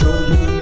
show me.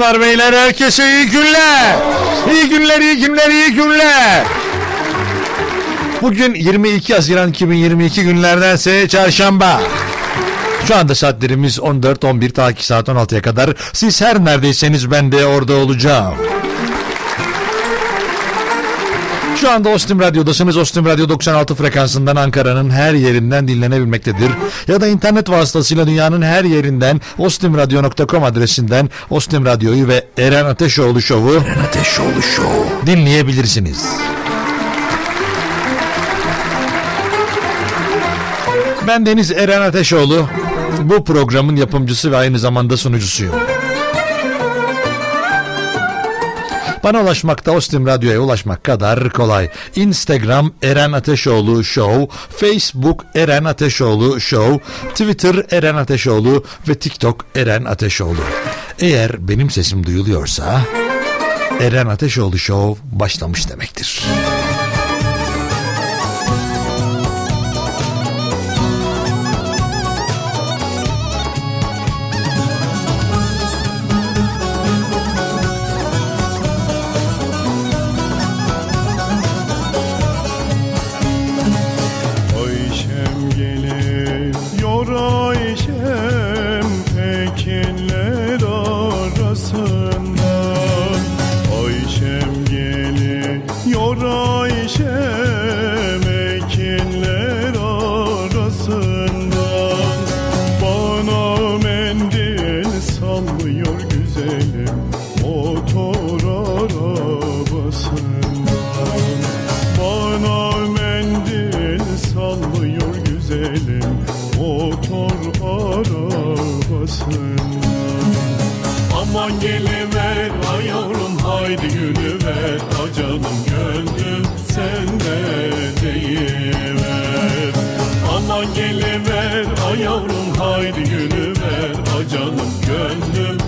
hanımlar beyler herkese iyi günler. İyi günler, iyi günler, iyi günler. Bugün 22 Haziran 2022 günlerden günlerdense çarşamba. Şu anda saatlerimiz 14-11 ta ki saat 16'ya kadar. Siz her neredeyseniz ben de orada olacağım. Şu anda Ostim Radyo'dasınız. Ostim Radyo 96 frekansından Ankara'nın her yerinden dinlenebilmektedir. Ya da internet vasıtasıyla dünyanın her yerinden ostimradyo.com adresinden Ostim Radyo'yu ve Eren Ateşoğlu Show'u Eren Ateşoğlu Show dinleyebilirsiniz. Ben Deniz Eren Ateşoğlu. Bu programın yapımcısı ve aynı zamanda sunucusuyum. Bana ulaşmakta Ostim Radyo'ya ulaşmak kadar kolay. Instagram Eren Ateşoğlu Show, Facebook Eren Ateşoğlu Show, Twitter Eren Ateşoğlu ve TikTok Eren Ateşoğlu. Eğer benim sesim duyuluyorsa Eren Ateşoğlu Show başlamış demektir. Güzelim motor arabasından Aman geliver ay haydi gülüver a canım gönlüm sende deyiver. Aman geliver ay yavrum haydi gülüver a canım gönlüm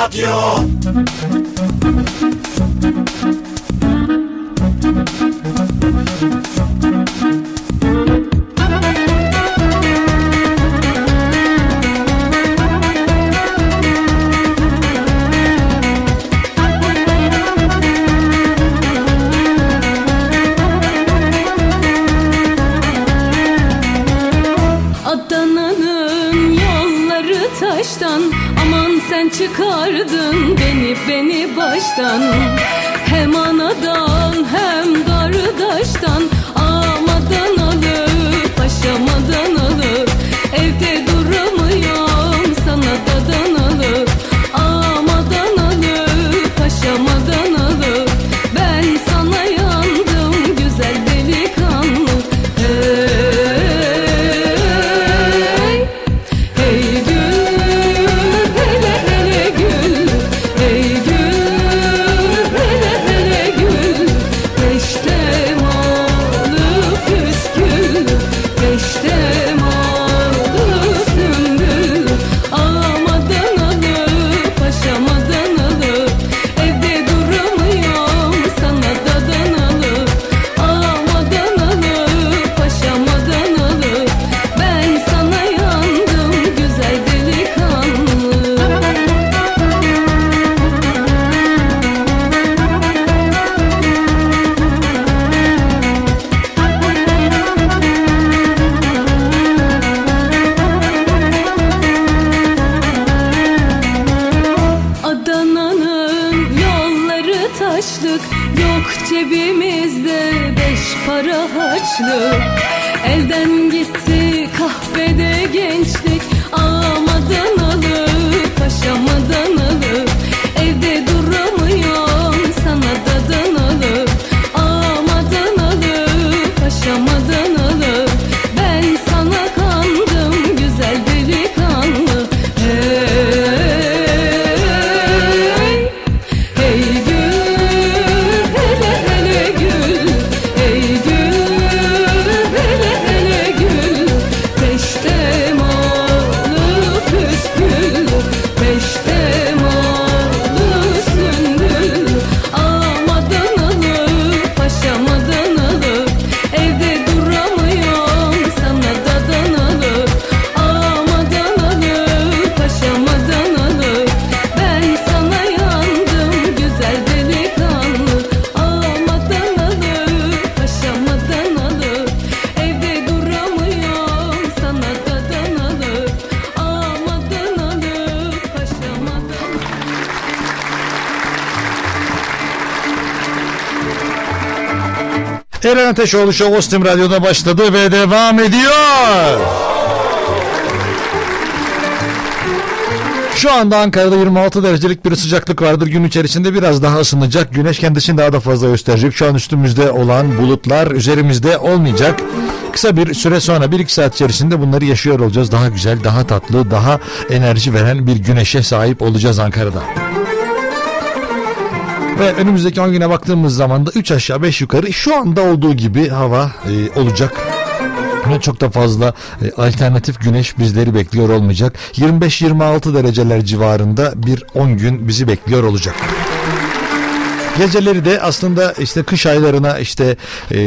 Ostim beni baştan. Hem Eren Ateşoğlu Show Ostim Radyo'da başladı ve devam ediyor. Şu anda Ankara'da 26 derecelik bir sıcaklık vardır. Gün içerisinde biraz daha ısınacak. Güneş kendisini daha da fazla gösterecek. Şu an üstümüzde olan bulutlar üzerimizde olmayacak. Kısa bir süre sonra 1-2 saat içerisinde bunları yaşıyor olacağız. Daha güzel, daha tatlı, daha enerji veren bir güneşe sahip olacağız Ankara'da. Ve önümüzdeki 10 güne baktığımız zaman da 3 aşağı 5 yukarı şu anda olduğu gibi hava e, olacak. Ve çok da fazla e, alternatif güneş bizleri bekliyor olmayacak. 25-26 dereceler civarında bir 10 gün bizi bekliyor olacak. Geceleri de aslında işte kış aylarına işte e,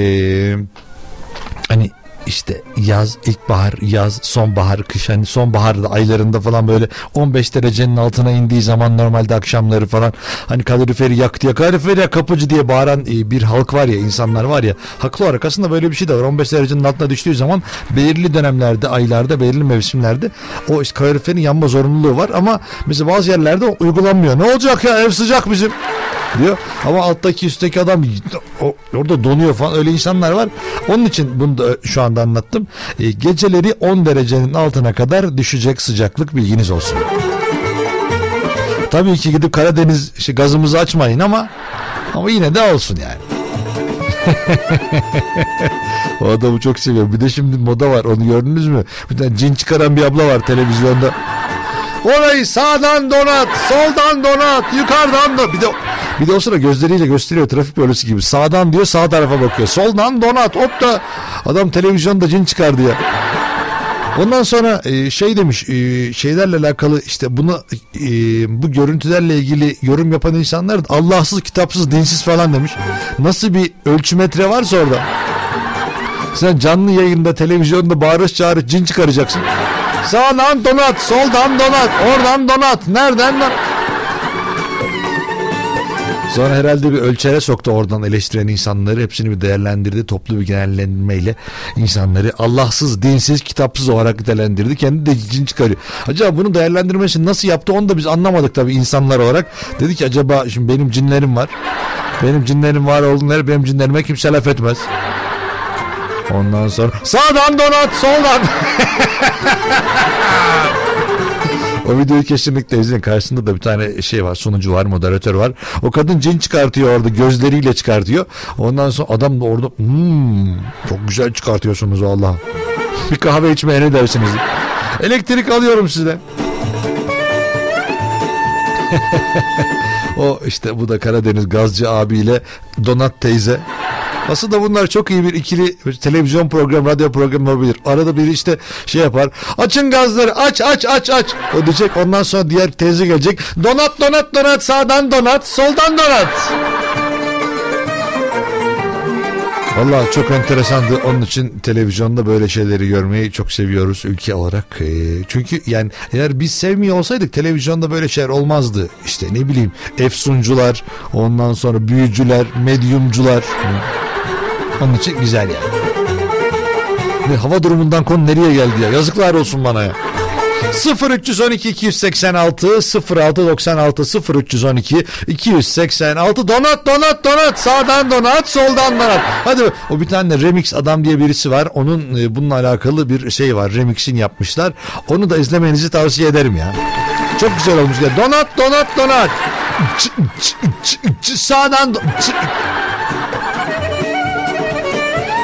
işte yaz, ilkbahar, yaz, sonbahar, kış hani sonbahar aylarında falan böyle 15 derecenin altına indiği zaman normalde akşamları falan hani kaloriferi yak diye kaloriferi yak kapıcı diye bağıran e, bir halk var ya insanlar var ya haklı olarak aslında böyle bir şey de var. 15 derecenin altına düştüğü zaman belirli dönemlerde aylarda belirli mevsimlerde o işte kaloriferin yanma zorunluluğu var. Ama mesela bazı yerlerde uygulanmıyor. Ne olacak ya? Ev sıcak bizim diyor. Ama alttaki üstteki adam orada donuyor falan öyle insanlar var. Onun için bunu da şu anda anlattım. E, geceleri 10 derecenin altına kadar düşecek sıcaklık bilginiz olsun. Tabii ki gidip Karadeniz işte gazımızı açmayın ama ama yine de olsun yani. o adamı çok seviyorum. Bir de şimdi moda var onu gördünüz mü? Bir tane cin çıkaran bir abla var televizyonda. Orayı sağdan donat, soldan donat, yukarıdan da bir de bir de o sıra gözleriyle gösteriyor trafik polisi gibi. Sağdan diyor sağ tarafa bakıyor. Soldan donat. Hop da adam televizyonda cin çıkardı ya. Ondan sonra e, şey demiş e, şeylerle alakalı işte bunu e, bu görüntülerle ilgili yorum yapan insanlar Allahsız kitapsız dinsiz falan demiş. Nasıl bir ölçümetre varsa orada. Sen canlı yayında televizyonda bağırış çağırış cin çıkaracaksın. Sağdan donat, soldan donat, oradan donat, nereden donat? Sonra herhalde bir ölçere soktu oradan eleştiren insanları. Hepsini bir değerlendirdi. Toplu bir genellenmeyle insanları Allahsız, dinsiz, kitapsız olarak nitelendirdi. Kendi de cin çıkarıyor. Acaba bunu değerlendirmesi nasıl yaptı onu da biz anlamadık tabii insanlar olarak. Dedi ki acaba şimdi benim cinlerim var. Benim cinlerim var olduğunları benim cinlerime kimse laf etmez. Ondan sonra sağdan donat soldan. O videoyu kesinlikle izleyin. Karşısında da bir tane şey var. Sunucu var, moderatör var. O kadın cin çıkartıyor orada. Gözleriyle çıkartıyor. Ondan sonra adam da orada hmm, çok güzel çıkartıyorsunuz Allah. Bir kahve içmeye ne dersiniz? Elektrik alıyorum sizden. o işte bu da Karadeniz Gazcı abiyle Donat teyze. Aslında bunlar çok iyi bir ikili televizyon programı, radyo programı olabilir. Arada biri işte şey yapar. Açın gazları aç aç aç aç. O diyecek ondan sonra diğer teyze gelecek. Donat donat donat sağdan donat soldan donat. Valla çok enteresandı. Onun için televizyonda böyle şeyleri görmeyi çok seviyoruz ülke olarak. Ee, çünkü yani eğer biz sevmiyor olsaydık televizyonda böyle şeyler olmazdı. İşte ne bileyim efsuncular, ondan sonra büyücüler, medyumcular. Onun için güzel yani. Ne, hava durumundan konu nereye geldi ya? Yazıklar olsun bana ya. 0312 286 0696 0312 286 donat donat donat. Sağdan donat soldan donat. Hadi o bir tane remix adam diye birisi var. Onun e, bununla alakalı bir şey var. Remixin yapmışlar. Onu da izlemenizi tavsiye ederim ya. Çok güzel olmuş ya. Donat donat donat. Ç- ç- ç- ç- sağdan ç-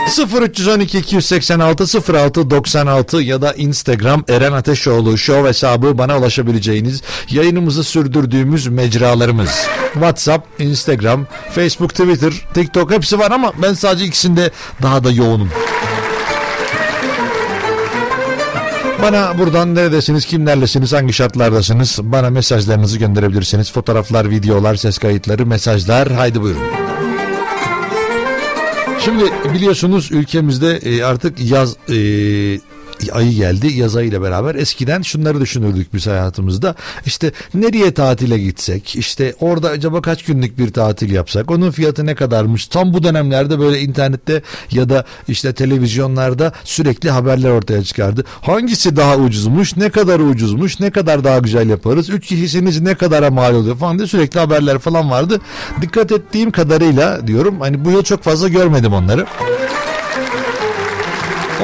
0312 286 06 96 ya da Instagram Eren Ateşoğlu Show hesabı bana ulaşabileceğiniz yayınımızı sürdürdüğümüz mecralarımız. WhatsApp, Instagram, Facebook, Twitter, TikTok hepsi var ama ben sadece ikisinde daha da yoğunum. Bana buradan neredesiniz, kimlerlesiniz, hangi şartlardasınız bana mesajlarınızı gönderebilirsiniz. Fotoğraflar, videolar, ses kayıtları, mesajlar haydi buyurun. Şimdi biliyorsunuz ülkemizde e, artık yaz e, ayı geldi yaz ayıyla beraber. Eskiden şunları düşünürdük biz hayatımızda. İşte nereye tatile gitsek? İşte orada acaba kaç günlük bir tatil yapsak? Onun fiyatı ne kadarmış? Tam bu dönemlerde böyle internette ya da işte televizyonlarda sürekli haberler ortaya çıkardı. Hangisi daha ucuzmuş? Ne kadar ucuzmuş? Ne kadar daha güzel yaparız? 3 kişisiniz ne kadara mal oluyor falan diye sürekli haberler falan vardı. Dikkat ettiğim kadarıyla diyorum hani bu yıl çok fazla görmedim onları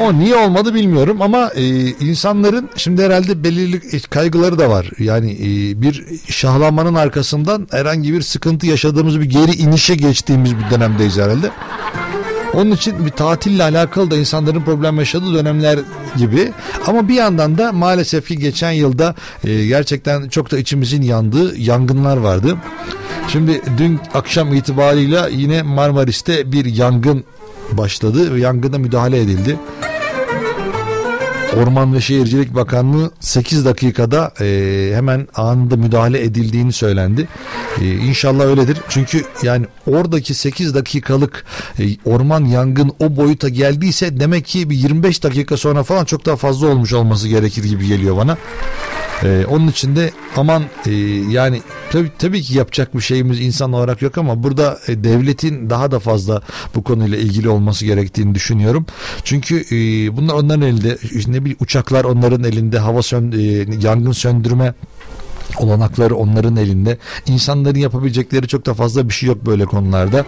o niye olmadı bilmiyorum ama e, insanların şimdi herhalde belirli kaygıları da var. Yani e, bir şahlanmanın arkasından herhangi bir sıkıntı yaşadığımız bir geri inişe geçtiğimiz bir dönemdeyiz herhalde. Onun için bir tatille alakalı da insanların problem yaşadığı dönemler gibi. Ama bir yandan da maalesef ki geçen yılda e, gerçekten çok da içimizin yandığı yangınlar vardı. Şimdi dün akşam itibarıyla yine Marmaris'te bir yangın başladı ve yangına müdahale edildi. Orman ve Şehircilik Bakanlığı 8 dakikada e, hemen anında müdahale edildiğini söylendi. E, inşallah öyledir. Çünkü yani oradaki 8 dakikalık e, orman yangın o boyuta geldiyse demek ki bir 25 dakika sonra falan çok daha fazla olmuş olması gerekir gibi geliyor bana. Ee, onun için de aman e, yani tabii, tabii ki yapacak bir şeyimiz insan olarak yok ama burada e, devletin daha da fazla bu konuyla ilgili olması gerektiğini düşünüyorum. Çünkü e, bunlar onların elinde ne bileyim uçaklar onların elinde hava sön, e, yangın söndürme olanakları onların elinde. İnsanların yapabilecekleri çok da fazla bir şey yok böyle konularda.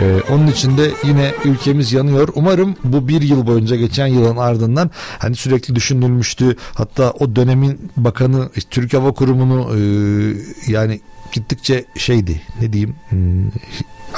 Ee, onun için de yine ülkemiz yanıyor. Umarım bu bir yıl boyunca geçen yılın ardından hani sürekli düşünülmüştü. Hatta o dönemin bakanı Türk Hava Kurumu'nu e, yani gittikçe şeydi ne diyeyim hmm,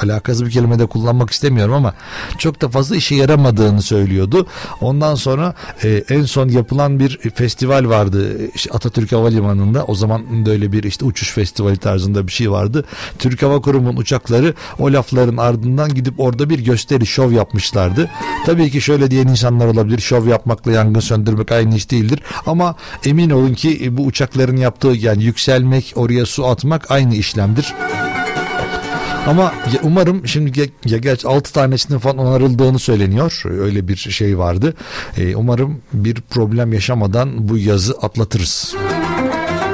alakasız bir kelime de kullanmak istemiyorum ama çok da fazla işe yaramadığını söylüyordu. Ondan sonra e, en son yapılan bir festival vardı işte Atatürk Havalimanı'nda. O zaman böyle bir işte uçuş festivali tarzında bir şey vardı. Türk Hava Kurumu'nun uçakları o lafların ardından gidip orada bir gösteri şov yapmışlardı. Tabii ki şöyle diyen insanlar olabilir. Şov yapmakla yangın söndürmek aynı iş değildir. Ama emin olun ki bu uçakların yaptığı yani yükselmek, oraya su atmak aynı işlemdir. Ama ya- umarım şimdi ya gerçi 6 tanesinin falan onarıldığını söyleniyor. Öyle bir şey vardı. Ee, umarım bir problem yaşamadan bu yazı atlatırız.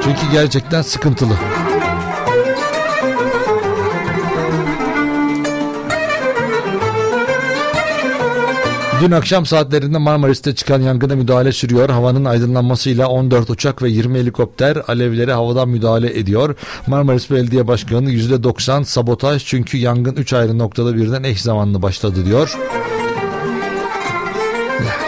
Çünkü gerçekten sıkıntılı. Dün akşam saatlerinde Marmaris'te çıkan yangına müdahale sürüyor. Havanın aydınlanmasıyla 14 uçak ve 20 helikopter alevlere havadan müdahale ediyor. Marmaris Belediye Başkanı %90 sabotaj çünkü yangın 3 ayrı noktada birden eş zamanlı başladı diyor.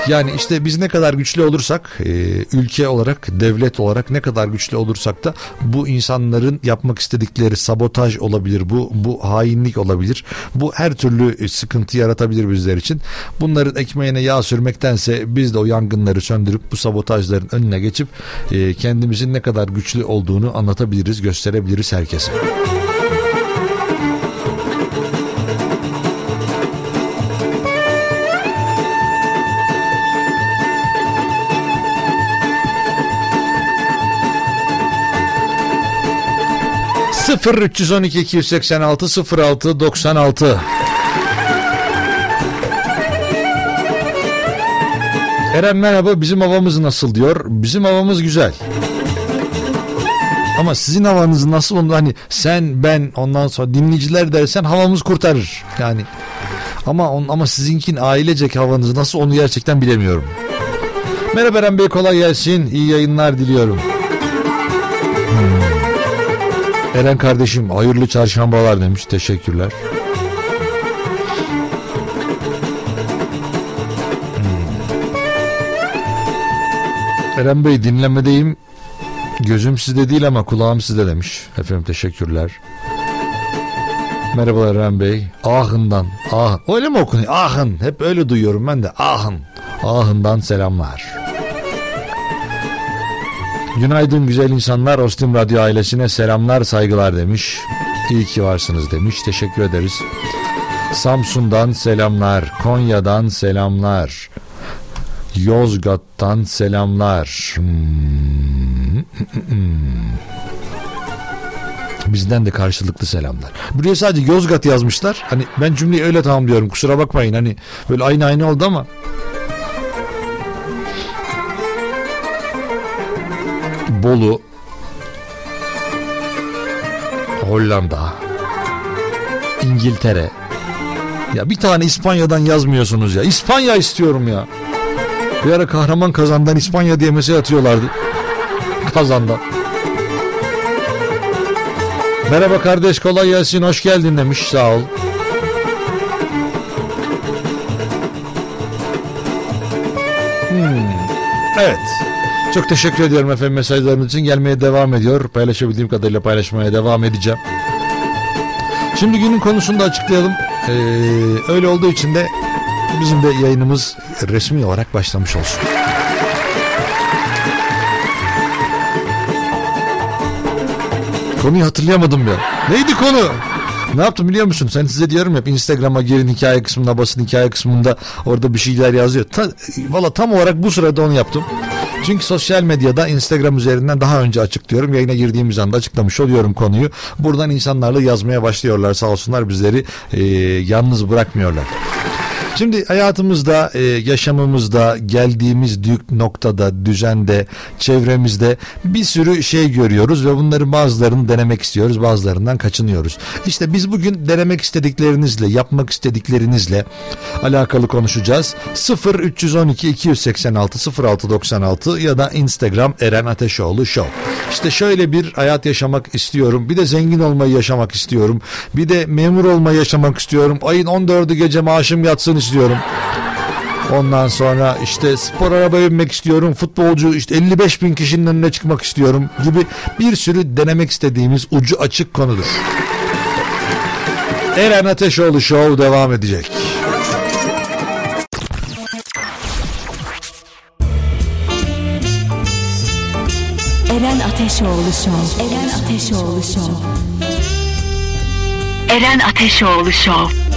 Yani işte biz ne kadar güçlü olursak e, ülke olarak devlet olarak ne kadar güçlü olursak da bu insanların yapmak istedikleri sabotaj olabilir bu bu hainlik olabilir bu her türlü e, sıkıntı yaratabilir bizler için bunların ekmeğine yağ sürmektense biz de o yangınları söndürüp bu sabotajların önüne geçip e, kendimizin ne kadar güçlü olduğunu anlatabiliriz gösterebiliriz herkese. Sıfır 312 286 06 96 Eren merhaba bizim havamız nasıl diyor. Bizim havamız güzel. Ama sizin havanız nasıl onu hani sen ben ondan sonra dinleyiciler dersen havamız kurtarır. Yani ama on, ama sizinkin ailecek havanız nasıl onu gerçekten bilemiyorum. Merhaba Eren Bey kolay gelsin. İyi yayınlar diliyorum. Hmm. Eren kardeşim hayırlı çarşambalar demiş. Teşekkürler. Hmm. Eren Bey dinlemedeyim. Gözüm sizde değil ama kulağım sizde demiş. Efendim teşekkürler. Merhabalar Eren Bey. Ahın'dan. Ah, öyle mi okunuyor? Ahın. Hep öyle duyuyorum ben de. Ahın. Ahın'dan selamlar. Günaydın güzel insanlar. Ostim Radyo ailesine selamlar saygılar demiş. İyi ki varsınız demiş. Teşekkür ederiz. Samsun'dan selamlar. Konya'dan selamlar. Yozgat'tan selamlar. Hmm. Bizden de karşılıklı selamlar. Buraya sadece Yozgat yazmışlar. Hani ben cümleyi öyle tamamlıyorum. Kusura bakmayın. Hani böyle aynı aynı oldu ama Bolu, Hollanda, İngiltere. Ya bir tane İspanya'dan yazmıyorsunuz ya. İspanya istiyorum ya. Bir ara kahraman kazandan İspanya diye mesaj atıyorlardı. Kazandan. Merhaba kardeş kolay gelsin hoş geldin demiş sağ ol. Hmm, evet. Çok teşekkür ediyorum efendim mesajlarınız için. Gelmeye devam ediyor. Paylaşabildiğim kadarıyla paylaşmaya devam edeceğim. Şimdi günün konusunu da açıklayalım. Ee, öyle olduğu için de bizim de yayınımız resmi olarak başlamış olsun. Konuyu hatırlayamadım ya. Neydi konu? Ne yaptım biliyor musun? Sen size diyorum hep Instagram'a girin hikaye kısmına basın hikaye kısmında orada bir şeyler yazıyor. Ta, Valla tam olarak bu sırada onu yaptım. Çünkü sosyal medyada Instagram üzerinden daha önce açıklıyorum. Yayına girdiğimiz anda açıklamış oluyorum konuyu. Buradan insanlarla yazmaya başlıyorlar sağ olsunlar bizleri e, yalnız bırakmıyorlar. Şimdi hayatımızda, e, yaşamımızda, geldiğimiz noktada, düzende, çevremizde bir sürü şey görüyoruz ve bunların bazılarını denemek istiyoruz, bazılarından kaçınıyoruz. İşte biz bugün denemek istediklerinizle, yapmak istediklerinizle alakalı konuşacağız. 0 312 286 0696 ya da Instagram Eren Ateşoğlu Show. İşte şöyle bir hayat yaşamak istiyorum. Bir de zengin olmayı yaşamak istiyorum. Bir de memur olmayı yaşamak istiyorum. Ayın 14'ü gece maaşım yatsın istiyorum. Ondan sonra işte spor araba binmek istiyorum. Futbolcu işte 55 bin kişinin önüne çıkmak istiyorum gibi bir sürü denemek istediğimiz ucu açık konudur. Eren Ateşoğlu Show devam edecek. Eren Ateşoğlu Show. Eren Ateşoğlu Show. Eren Ateşoğlu Show.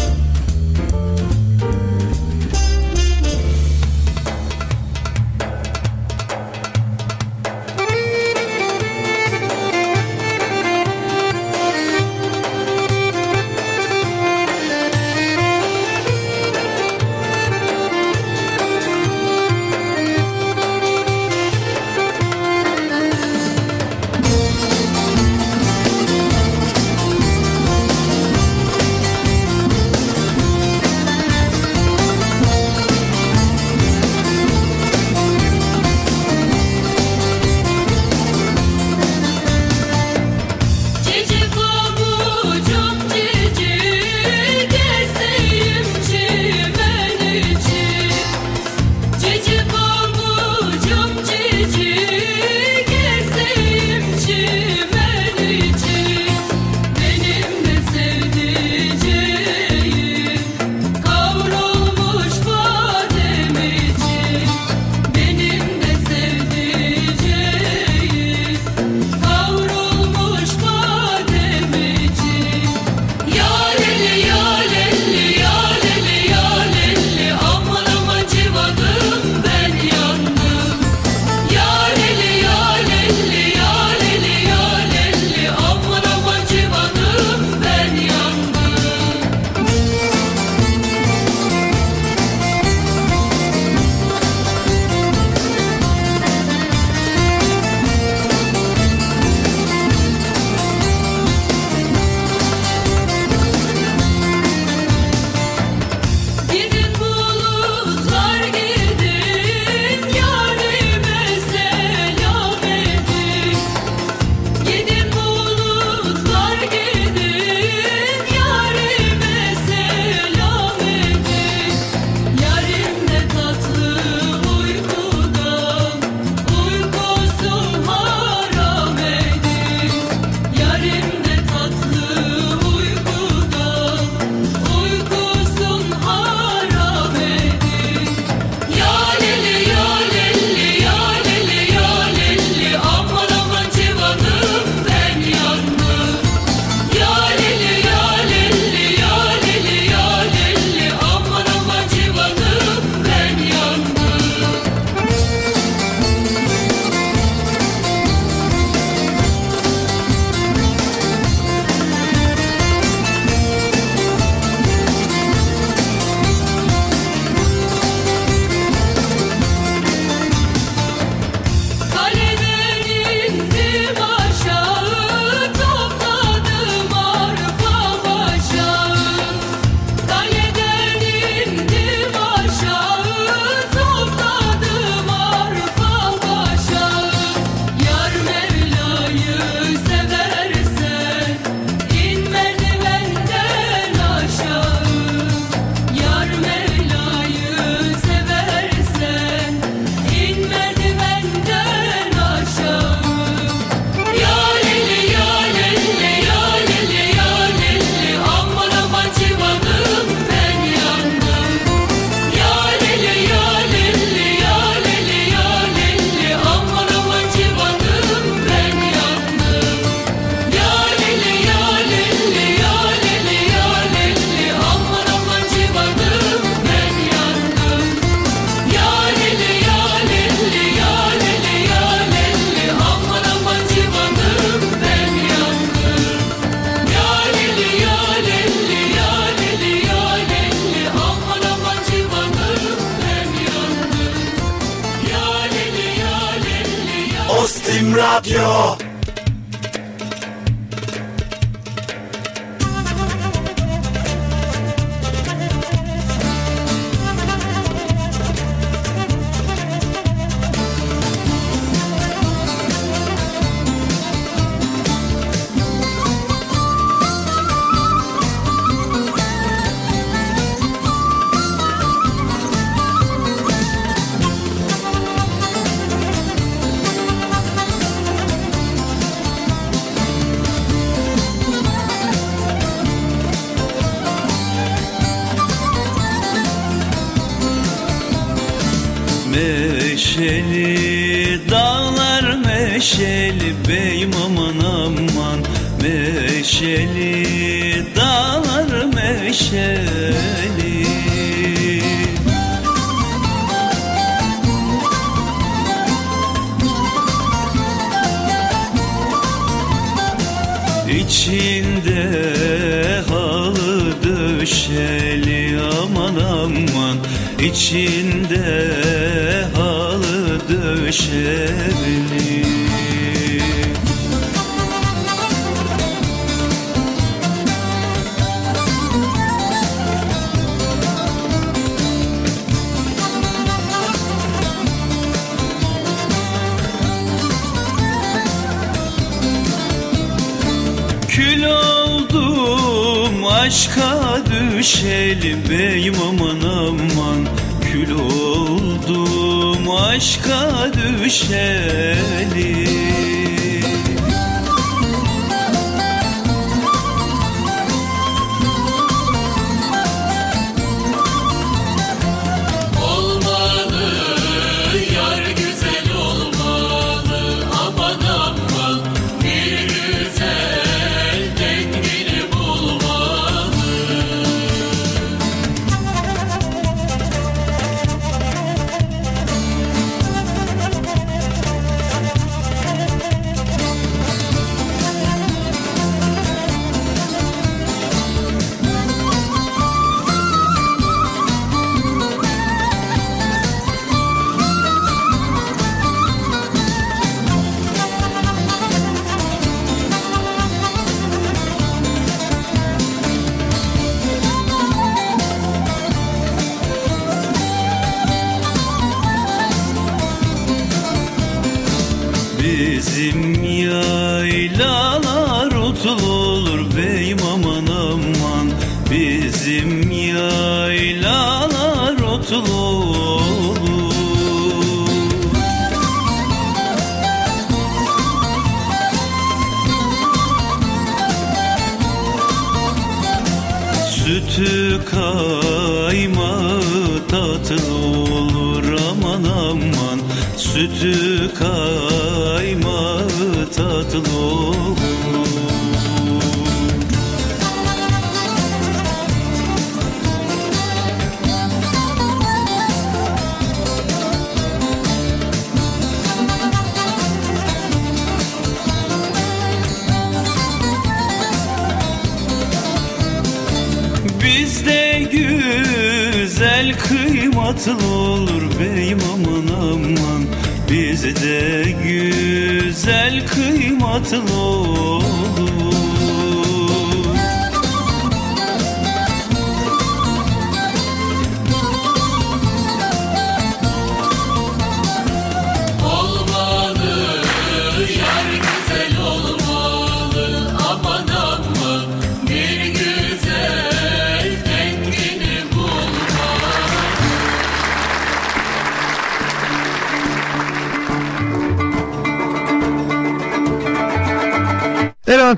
Aman aman Kül oldum aşka düşeli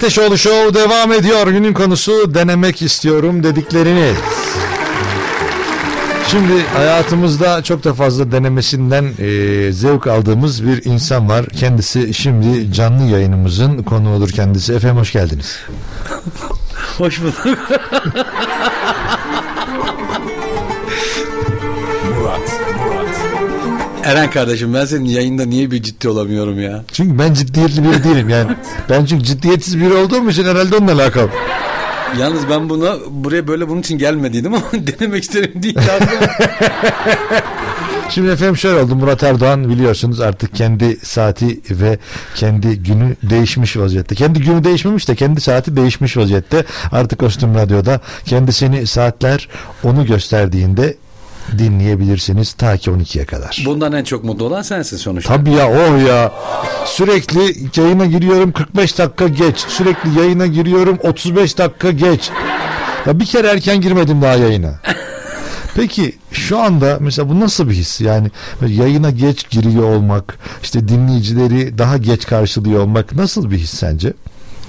Ateşoğlu Show devam ediyor. Günün konusu denemek istiyorum dedikleriniz. Şimdi hayatımızda çok da fazla denemesinden e, zevk aldığımız bir insan var. Kendisi şimdi canlı yayınımızın konu olur kendisi. Efendim hoş geldiniz. Hoş bulduk. Eren kardeşim ben senin yayında niye bir ciddi olamıyorum ya? Çünkü ben ciddiyetli biri değilim yani. Ben çünkü ciddiyetsiz biri olduğum için herhalde onunla alakalı. Yalnız ben buna buraya böyle bunun için gelmediydim ama denemek isterim değil. Şimdi efendim şöyle oldu Murat Erdoğan biliyorsunuz artık kendi saati ve kendi günü değişmiş vaziyette. Kendi günü değişmemiş de kendi saati değişmiş vaziyette. Artık Kostüm Radyo'da kendisini saatler onu gösterdiğinde dinleyebilirsiniz ta ki 12'ye kadar. Bundan en çok mutlu olan sensin sonuçta. Tabii ya oh ya. Sürekli yayına giriyorum 45 dakika geç. Sürekli yayına giriyorum 35 dakika geç. Ya bir kere erken girmedim daha yayına. Peki şu anda mesela bu nasıl bir his? Yani yayına geç giriyor olmak, işte dinleyicileri daha geç karşılıyor olmak nasıl bir his sence?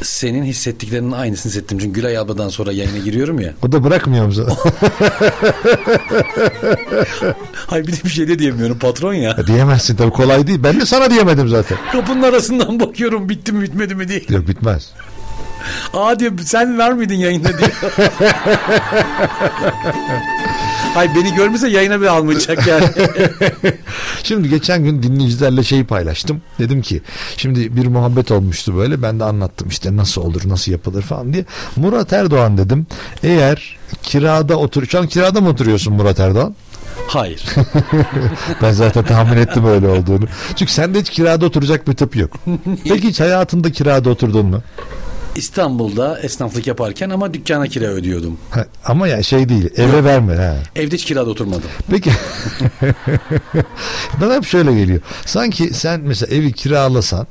Senin hissettiklerinin aynısını hissettim. Çünkü Gülay abladan sonra yayına giriyorum ya. O da bırakmıyor musun? Hayır bir de bir şey de diyemiyorum patron ya. Diyemezsin tabii kolay değil. Ben de sana diyemedim zaten. Kapının arasından bakıyorum bitti mi bitmedi mi diye. Yok bitmez. Aa diyor sen var mıydın yayında diyor. Hayır beni görmese yayına bile almayacak yani. Şimdi geçen gün dinleyicilerle şeyi paylaştım. Dedim ki şimdi bir muhabbet olmuştu böyle. Ben de anlattım işte nasıl olur nasıl yapılır falan diye. Murat Erdoğan dedim. Eğer kirada otur... Şu an kirada mı oturuyorsun Murat Erdoğan? Hayır. Ben zaten tahmin ettim öyle olduğunu. Çünkü sende hiç kirada oturacak bir tip yok. Peki hiç hayatında kirada oturdun mu? İstanbul'da esnaflık yaparken ama dükkana kira ödüyordum. Ha, ama ya şey değil eve verme. Ha. Evde hiç kirada oturmadım. Peki bana hep şöyle geliyor. Sanki sen mesela evi kiralasan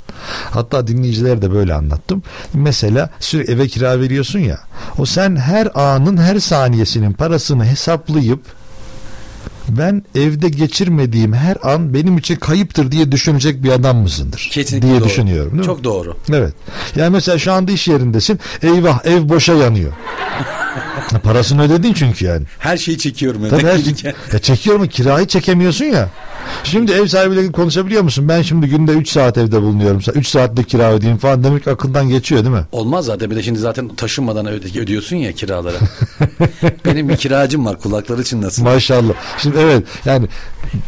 hatta dinleyicilere de böyle anlattım. Mesela sürekli eve kira veriyorsun ya. O sen her anın her saniyesinin parasını hesaplayıp ben evde geçirmediğim her an benim için kayıptır diye düşünecek bir adam mısındır? Kesinlikle diye doğru. düşünüyorum. Değil mi? Çok doğru. Evet. Yani mesela şu anda iş yerindesin. Eyvah ev boşa yanıyor. Parasını ödedin çünkü yani. Her şeyi çekiyorum. Tabii her şey, ya çekiyor mu kirayı çekemiyorsun ya. Şimdi ev sahibiyle konuşabiliyor musun? Ben şimdi günde 3 saat evde bulunuyorum. 3 saatte kira ödeyeyim falan demek akıldan geçiyor değil mi? Olmaz zaten. Bir de şimdi zaten taşınmadan öde- ödüyorsun ya kiraları. Benim bir kiracım var. Kulakları çınlasın. Maşallah. Şimdi evet yani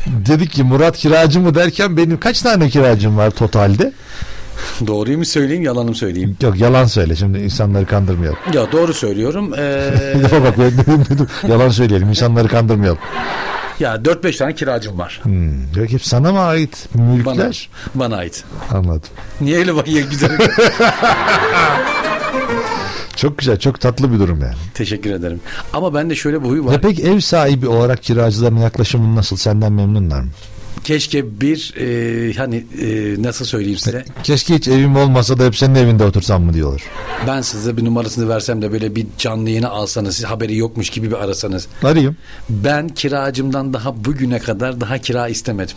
dedik ki Murat kiracı mı derken benim kaç tane kiracım var totalde? Doğruyu mu söyleyeyim yalanı mı söyleyeyim? Yok yalan söyle şimdi insanları kandırmayalım. Ya doğru söylüyorum. Ee, Bir defa bak ben- yalan söyleyelim insanları kandırmayalım. ya 4-5 tane kiracım var. Hmm. Yok hep sana mı ait Bana, mülkler? bana ait. Anladım. Niye öyle bak ya güzel. Çok güzel çok tatlı bir durum yani. Teşekkür ederim. Ama bende şöyle bir huy var. Ya peki ev sahibi olarak kiracıların yaklaşımın nasıl? Senden memnunlar mı? Keşke bir e, hani e, nasıl söyleyeyim size. Keşke hiç evim olmasa da hep senin evinde otursam mı diyorlar. Ben size bir numarasını versem de böyle bir canlı yayını alsanız siz haberi yokmuş gibi bir arasanız. Arayayım. Ben kiracımdan daha bugüne kadar daha kira istemedim.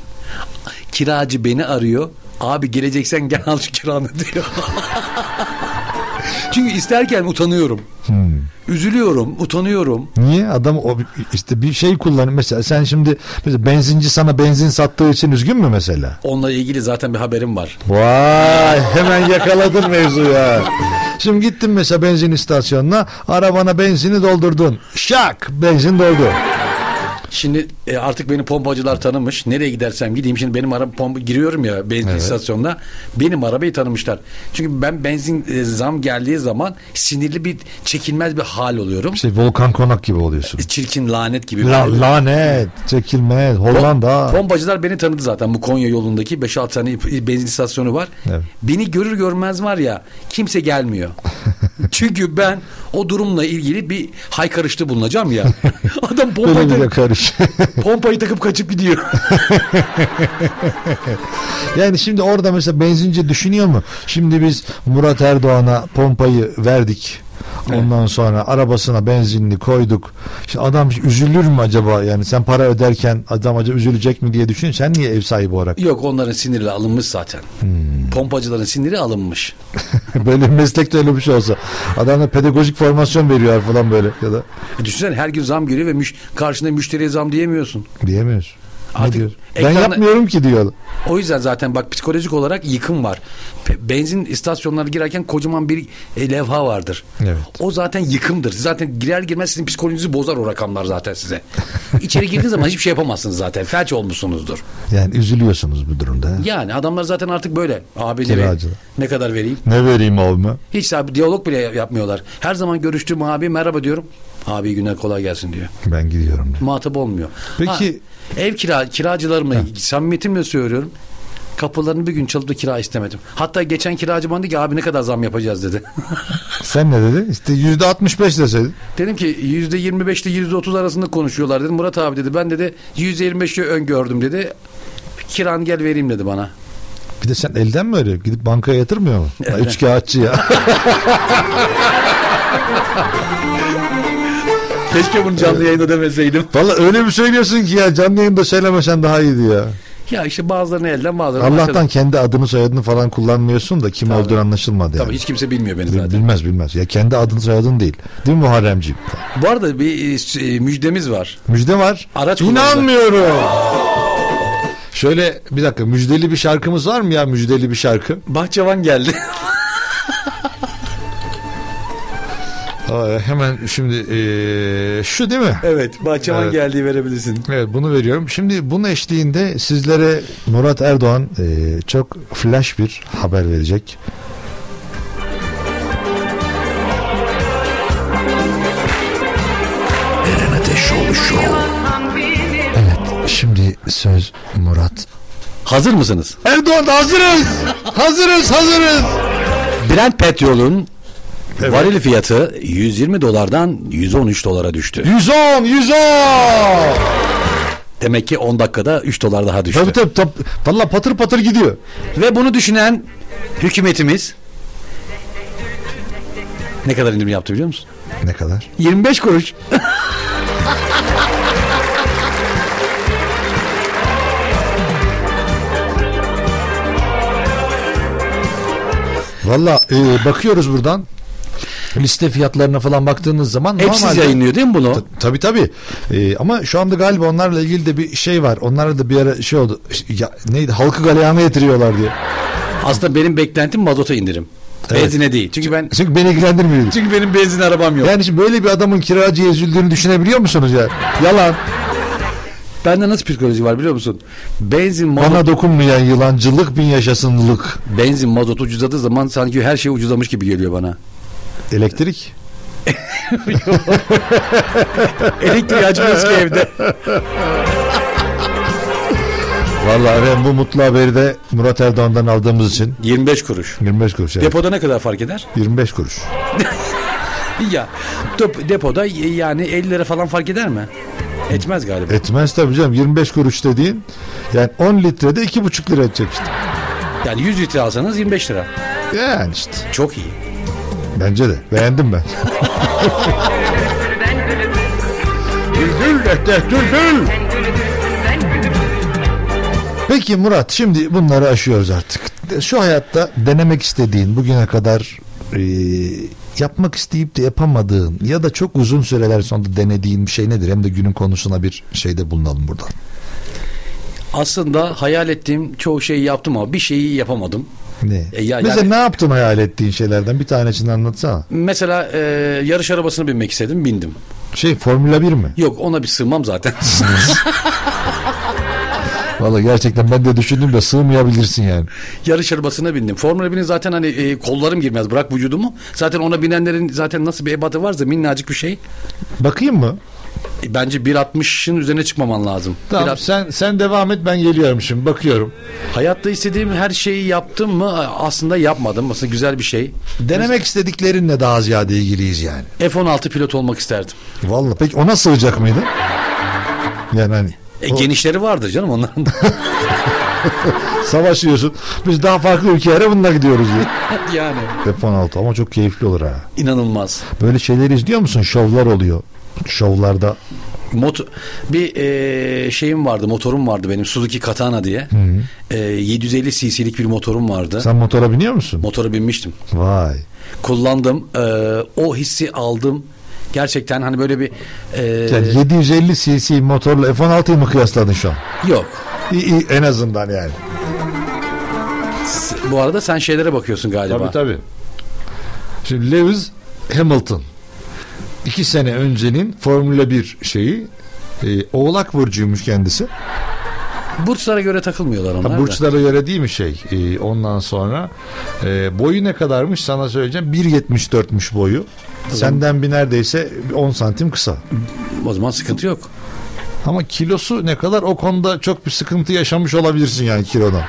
Kiracı beni arıyor. Abi geleceksen gel al şu kiranı diyor. Çünkü isterken utanıyorum. Üzülüyorum, utanıyorum. Niye? Adam o işte bir şey kullanıyor. Mesela sen şimdi mesela benzinci sana benzin sattığı için üzgün mü mesela? Onunla ilgili zaten bir haberim var. Vay hemen yakaladın mevzuyu ya. Şimdi gittin mesela benzin istasyonuna arabana benzini doldurdun. Şak benzin doldu. Şimdi e, artık beni pompacılar tanımış. Nereye gidersem gideyim. Şimdi benim araba pompa giriyorum ya benzin istasyonuna. Benim arabayı tanımışlar. Çünkü ben benzin e, zam geldiği zaman sinirli bir çekilmez bir hal oluyorum. İşte volkan konak gibi oluyorsun. Çirkin lanet gibi. La, lanet, çekilmez, Hollanda. Pompacılar beni tanıdı zaten bu Konya yolundaki 5-6 tane benzin istasyonu var. Evet. Beni görür görmez var ya kimse gelmiyor. Çünkü ben o durumla ilgili bir haykırışta bulunacağım ya. Adam pompayı, karış. pompayı takıp kaçıp gidiyor. yani şimdi orada mesela benzinci düşünüyor mu? Şimdi biz Murat Erdoğan'a pompayı verdik. Ondan sonra arabasına benzinli koyduk. Şimdi adam üzülür mü acaba? Yani sen para öderken adam acaba üzülecek mi diye düşün. Sen niye ev sahibi olarak? Yok onların siniri alınmış zaten. Hmm. Pompacıların siniri alınmış. böyle bir meslekte öyle bir şey olsa. Adamla pedagojik formasyon veriyor falan böyle ya da E düşünsene her gün zam geliyor ve müş, karşında müşteriye zam diyemiyorsun. diyemiyoruz. Artık diyor? Ben yapmıyorum ki diyor. O yüzden zaten bak psikolojik olarak yıkım var. Benzin istasyonlarına girerken kocaman bir e, levha vardır. Evet. O zaten yıkımdır. Zaten girer girmez sizin psikolojinizi bozar o rakamlar zaten size. İçeri girdiğiniz zaman hiçbir şey yapamazsınız zaten. Felç olmuşsunuzdur. Yani üzülüyorsunuz bu durumda. Yani adamlar zaten artık böyle. Abi ne, ne kadar vereyim? Ne vereyim abime? Hiç abi diyalog bile yapmıyorlar. Her zaman görüştüğüm abi merhaba diyorum. Abi günler kolay gelsin diyor. Ben gidiyorum. Muhatap olmuyor. Peki- Ha, Ev kira kiracılarıma samimiyetimle söylüyorum. Kapılarını bir gün çalıp da kira istemedim. Hatta geçen kiracı bana dedi ki abi ne kadar zam yapacağız dedi. Sen ne dedin? İşte yüzde 65 deseydin. dedim ki yüzde 25 ile yüzde 30 arasında konuşuyorlar dedim. Murat abi dedi ben dedi yüzde 25'i öngördüm dedi. Kiran gel vereyim dedi bana. Bir de sen elden mi öyle? Gidip bankaya yatırmıyor mu? Üç kağıtçı ya. Keşke bunu canlı yayında demeseydim. Valla öyle bir söylüyorsun ki ya canlı yayında söylemesen daha iyiydi ya. Ya işte bazılarını elden bazılarını Allah'tan arkadan. kendi adını soyadını falan kullanmıyorsun da kim Tabii. olduğunu anlaşılmadı yani. Tabii hiç kimse bilmiyor beni zaten. Bilmez bilmez. Ya kendi adını soyadın değil. Değil mi Muharremciğim? Bu arada bir e, müjdemiz var. Müjde var. Araç İnanmıyorum. Şöyle bir dakika müjdeli bir şarkımız var mı ya müjdeli bir şarkı? Bahçıvan geldi. Aa, hemen şimdi eee, şu değil mi? evet Bahçıvan Evet. geldiği verebilirsin. Evet bunu veriyorum. Şimdi bunun eşliğinde sizlere Murat Erdoğan eee, çok flash bir haber verecek. Eren Ateşoğlu Show. Evet şimdi söz Murat. Hazır mısınız? Erdoğan hazırız. hazırız hazırız. Brent petrolün varil fiyatı 120 dolardan 113 dolara düştü. 110 110. Demek ki 10 dakikada 3 dolar daha düştü. Tabii tabii. tabii. Valla patır patır gidiyor. Ve bunu düşünen hükümetimiz ne kadar indirim yaptı biliyor musun? Ne kadar? 25 kuruş. Valla e, bakıyoruz buradan. Liste fiyatlarına falan baktığınız zaman Hepsiz normalde- yayınlıyor değil mi bunu? Ta- Tabii tabii. Ee, ama şu anda galiba onlarla ilgili de bir şey var. Onlara da bir ara şey oldu. Ya, neydi? Halkı galeyana getiriyorlar diye. Aslında benim beklentim mazota indirim. Evet. Benzine değil. Çünkü ben Çünkü beni ilgilendirmiyor. çünkü benim benzin arabam yok. Yani şimdi böyle bir adamın kiracıya üzüldüğünü düşünebiliyor musunuz ya? Yalan. Bende nasıl psikoloji var biliyor musun? Benzin mazot, Bana dokunmayan yılancılık bin yaşasınlık. benzin mazot ucuzladığı zaman sanki her şey ucuzlamış gibi geliyor bana. Elektrik. Elektriği açmıyoruz ki evde. Vallahi ben bu mutlu haberi de Murat Erdoğan'dan aldığımız için 25 kuruş. 25 kuruş. evet. Depoda ne kadar fark eder? 25 kuruş. Ya dep- depoda yani 50 lira falan fark eder mi? Etmez galiba. Etmez tabii canım. 25 kuruş dediğin yani 10 litrede 2,5 lira edecek işte. Yani 100 litre alsanız 25 lira. Yani işte. Çok iyi. Bence de. Beğendim ben. Düldül ehteh düldül. Peki Murat şimdi bunları aşıyoruz artık. Şu hayatta denemek istediğin bugüne kadar e, yapmak isteyip de yapamadığın ya da çok uzun süreler sonra denediğin bir şey nedir? Hem de günün konusuna bir şeyde bulunalım buradan. Aslında hayal ettiğim çoğu şeyi yaptım ama bir şeyi yapamadım. Ne? E, ya- Mesela yani- ne yaptın hayal ettiğin şeylerden bir tanesini anlatsana. Mesela e, yarış arabasına binmek istedim bindim. Şey Formula 1 mi? Yok ona bir sığmam zaten. Valla gerçekten ben de düşündüm de sığmayabilirsin yani. yarış arabasına bindim. Formula 1'in zaten hani e, kollarım girmez bırak vücudumu. Zaten ona binenlerin zaten nasıl bir ebatı varsa minnacık bir şey. Bakayım mı? E, bence 1.60'ın üzerine çıkmaman lazım. Tamam 1.60 sen sen devam et ben geliyorum şimdi bakıyorum. Hayatta istediğim her şeyi yaptım mı aslında yapmadım. Aslında güzel bir şey. Denemek istediklerinle daha ziyade ilgiliyiz yani. F-16 pilot olmak isterdim. Vallahi peki ona sığacak mıydı? Yani hani E, o- genişleri vardır canım onların. da. savaşıyorsun. Biz daha farklı ülkelere bununla gidiyoruz diye. yani. F-16 ama çok keyifli olur ha. inanılmaz. Böyle şeyleri izliyor musun? Şovlar oluyor. Şovlarda Motor, bir e, şeyim vardı, motorum vardı benim Suzuki Katana diye. E, 750 cc'lik bir motorum vardı. sen motora biniyor musun? Motora binmiştim. Vay. Kullandım. E, o hissi aldım. Gerçekten hani böyle bir e, Yani 750 cc motorla F-16'yı mı kıyasladın şu an? yok. İyi, iyi, en azından yani. Bu arada sen şeylere bakıyorsun galiba. Tabii tabii. Şimdi Lewis Hamilton iki sene öncenin Formula 1 şeyi e, Oğlak Burcu'ymuş kendisi. Burçlara göre takılmıyorlar onlar Ha, da. burçlara göre değil mi şey? E, ondan sonra e, boyu ne kadarmış sana söyleyeceğim. 1.74'müş boyu. Senden bir neredeyse 10 santim kısa. O zaman sıkıntı yok. Ama kilosu ne kadar o konuda çok bir sıkıntı yaşamış olabilirsin yani kilodan.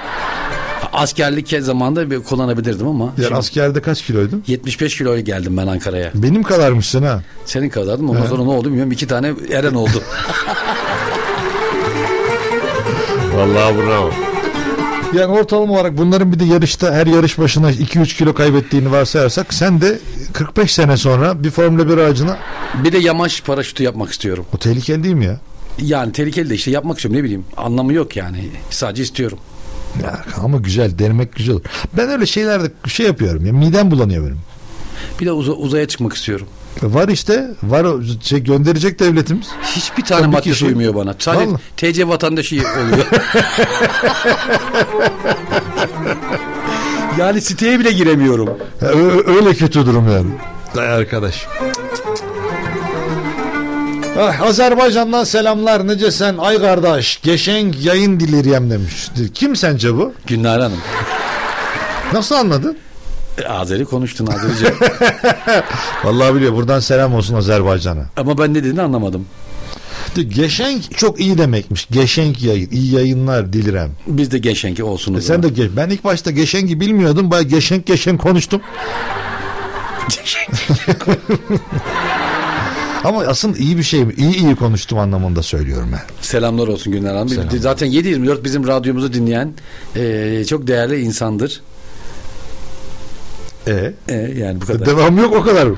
Askerlik zamanında bir kullanabilirdim ama. Yani şimdi askerde kaç kiloydun? 75 kiloya geldim ben Ankara'ya. Benim kadarmışsın ha. Senin kadardım ondan sonra ne oldu bilmiyorum. iki tane Eren oldu. Vallahi bravo. Yani ortalama olarak bunların bir de yarışta her yarış başına 2-3 kilo kaybettiğini varsayarsak sen de 45 sene sonra bir Formula 1 aracına bir de yamaç paraşütü yapmak istiyorum. o tehlikeli değil mi ya? Yani tehlikeli de işte yapmak istiyorum ne bileyim. Anlamı yok yani. Sadece istiyorum. Ya ama güzel denemek güzel olur. Ben öyle şeylerde şey yapıyorum ya midem bulanıyor benim. Bir de uza- uzaya çıkmak istiyorum. Var işte var şey gönderecek devletimiz. Hiçbir tane Tabii maddesi şey- uymuyor bana. Sadece Vallahi. TC vatandaşı oluyor. yani siteye bile giremiyorum. Ö- öyle kötü durum yani. Day arkadaş. Ah, Azerbaycan'dan selamlar nice sen ay kardeş geçen yayın diliriyem demiş. Kim sence bu? Günler Hanım. Nasıl anladın? E, Azeri konuştun Azerice. Vallahi biliyor buradan selam olsun Azerbaycan'a. Ama ben ne dediğini anlamadım. Geçenk çok iyi demekmiş. Geçenk yayın. iyi yayınlar dilirem. Biz de geçenki olsun. E sen de ge- ben ilk başta geçenki bilmiyordum. Baya geçenk geçen konuştum. Ama aslında iyi bir şey mi? İyi iyi konuştum anlamında söylüyorum ben. Selamlar olsun Günler Hanım. Selam. Zaten 7-24 bizim radyomuzu dinleyen e, çok değerli insandır. E, E, yani bu kadar. devam yok o kadar.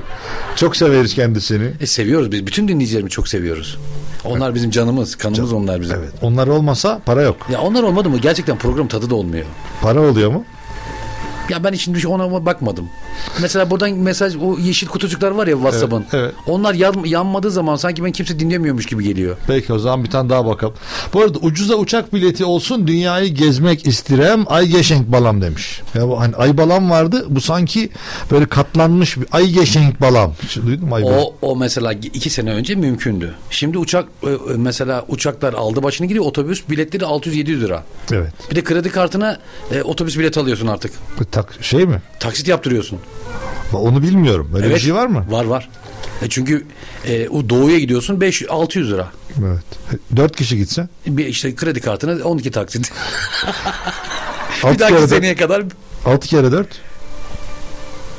Çok severiz kendisini. E, seviyoruz biz. Bütün dinleyicilerimi çok seviyoruz. Onlar bizim canımız, kanımız onlar bizim. Evet. Onlar olmasa para yok. Ya onlar olmadı mı gerçekten program tadı da olmuyor. Para oluyor mu? Ya ben şimdi ona bakmadım. Mesela buradan mesaj o yeşil kutucuklar var ya WhatsApp'ın. Evet, evet. Onlar yan- yanmadığı zaman sanki ben kimse dinlemiyormuş gibi geliyor. Peki o zaman bir tane daha bakalım. Bu arada ucuza uçak bileti olsun dünyayı gezmek istirem ay geçenk balam demiş. Ya bu hani ay balam vardı bu sanki böyle katlanmış bir ay geçenk balam. Duydun mu ay balam? O, o mesela iki sene önce mümkündü. Şimdi uçak e, e, mesela uçaklar aldı başını gidiyor otobüs biletleri 600-700 lira. Evet. Bir de kredi kartına e, otobüs bileti alıyorsun artık. Tak, şey mi? Taksit yaptırıyorsun. Onu bilmiyorum. Böyle bir Evet. şey var mı? Var var. E çünkü e, o doğuya gidiyorsun 5 600 lira. Evet. Dört kişi gitse. Bir işte kredi kartına 12 taksit. bir dahaki seneye kadar altı kere dört.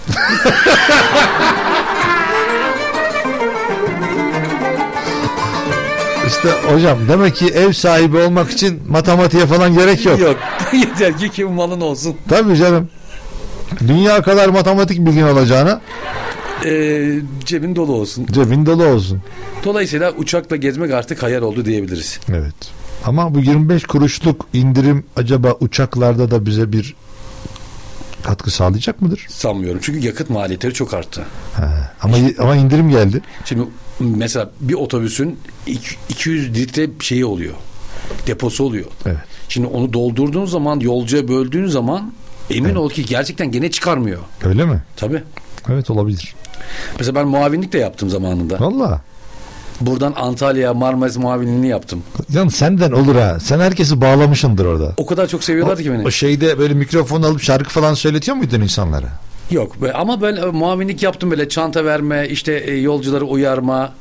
İşte hocam demek ki ev sahibi olmak için matematiğe falan gerek yok. yok. Yeter ki kimin malın olsun. Tabii canım. Dünya kadar matematik bilgin olacağına E, cebin dolu olsun. cebin dolu olsun. Dolayısıyla uçakla gezmek artık hayal oldu diyebiliriz. Evet. Ama bu 25 kuruşluk indirim acaba uçaklarda da bize bir katkı sağlayacak mıdır? Sanmıyorum. Çünkü yakıt maliyetleri çok arttı. Ha. Ama ama indirim geldi. Şimdi mesela bir otobüsün iki- 200 litre şeyi oluyor. Deposu oluyor. Evet. Şimdi onu doldurduğun zaman yolcuya böldüğün zaman emin ol ki gerçekten gene çıkarmıyor. Öyle mi? Tabii. Evet olabilir. Mesela ben muavinlik de yaptım zamanında. Valla. Buradan Antalya Marmaris muavinliğini yaptım. Yan senden olur ha. Sen herkesi bağlamışsındır orada. O kadar çok seviyorlardı ki beni. O şeyde böyle mikrofon alıp şarkı falan söyletiyor muydun insanlara? Yok ama ben e, muavinlik yaptım böyle çanta verme, işte e, yolcuları uyarma,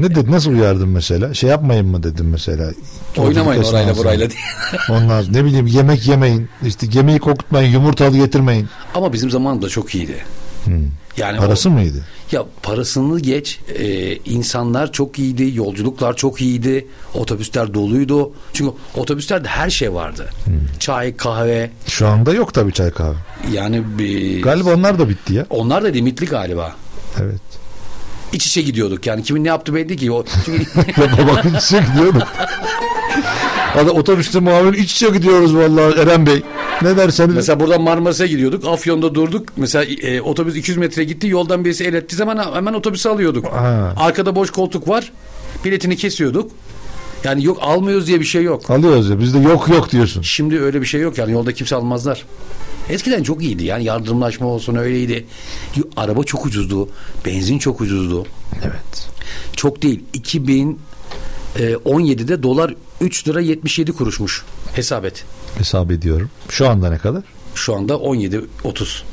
Ne dedin? Nasıl uyardın mesela? Şey yapmayın mı dedim mesela. oynamayın orayla esnasında. burayla diye. Sonra ne bileyim yemek yemeyin. işte gemiyi kokutmayın. Yumurtalı getirmeyin. Ama bizim zamanımızda çok iyiydi. Yani Parası o- mıydı? Ya parasını geç. e, insanlar çok iyiydi. Yolculuklar çok iyiydi. Otobüsler doluydu. Çünkü otobüslerde her şey vardı. Çay, kahve. Şu anda yok tabii çay kahve. Yani bir... Galiba onlar da bitti ya. Onlar da limitli galiba. Evet. İç içe gidiyorduk yani. Kimin ne yaptı belli ki. O, çünkü babamın içine gidiyorduk. Hadi otobüste muavin iç içe gidiyoruz vallahi Eren Bey. Ne derseniz. Mesela buradan Marmaris'e gidiyorduk. Afyon'da durduk. Mesela e, otobüs 200 metre gitti. Yoldan birisi el ettiği zaman hemen otobüsü alıyorduk. Ha. Arkada boş koltuk var. Biletini kesiyorduk. Yani yok almıyoruz diye bir şey yok. Alıyoruz ya bizde yok yok diyorsun. Şimdi öyle bir şey yok yani yolda kimse almazlar. Eskiden çok iyiydi yani yardımlaşma olsun öyleydi. Araba çok ucuzdu. Benzin çok ucuzdu. Evet. Çok değil. 2017'de dolar 3 lira 77 kuruşmuş. Hesap et. Hesap ediyorum. Şu anda ne kadar? Şu anda 17 30.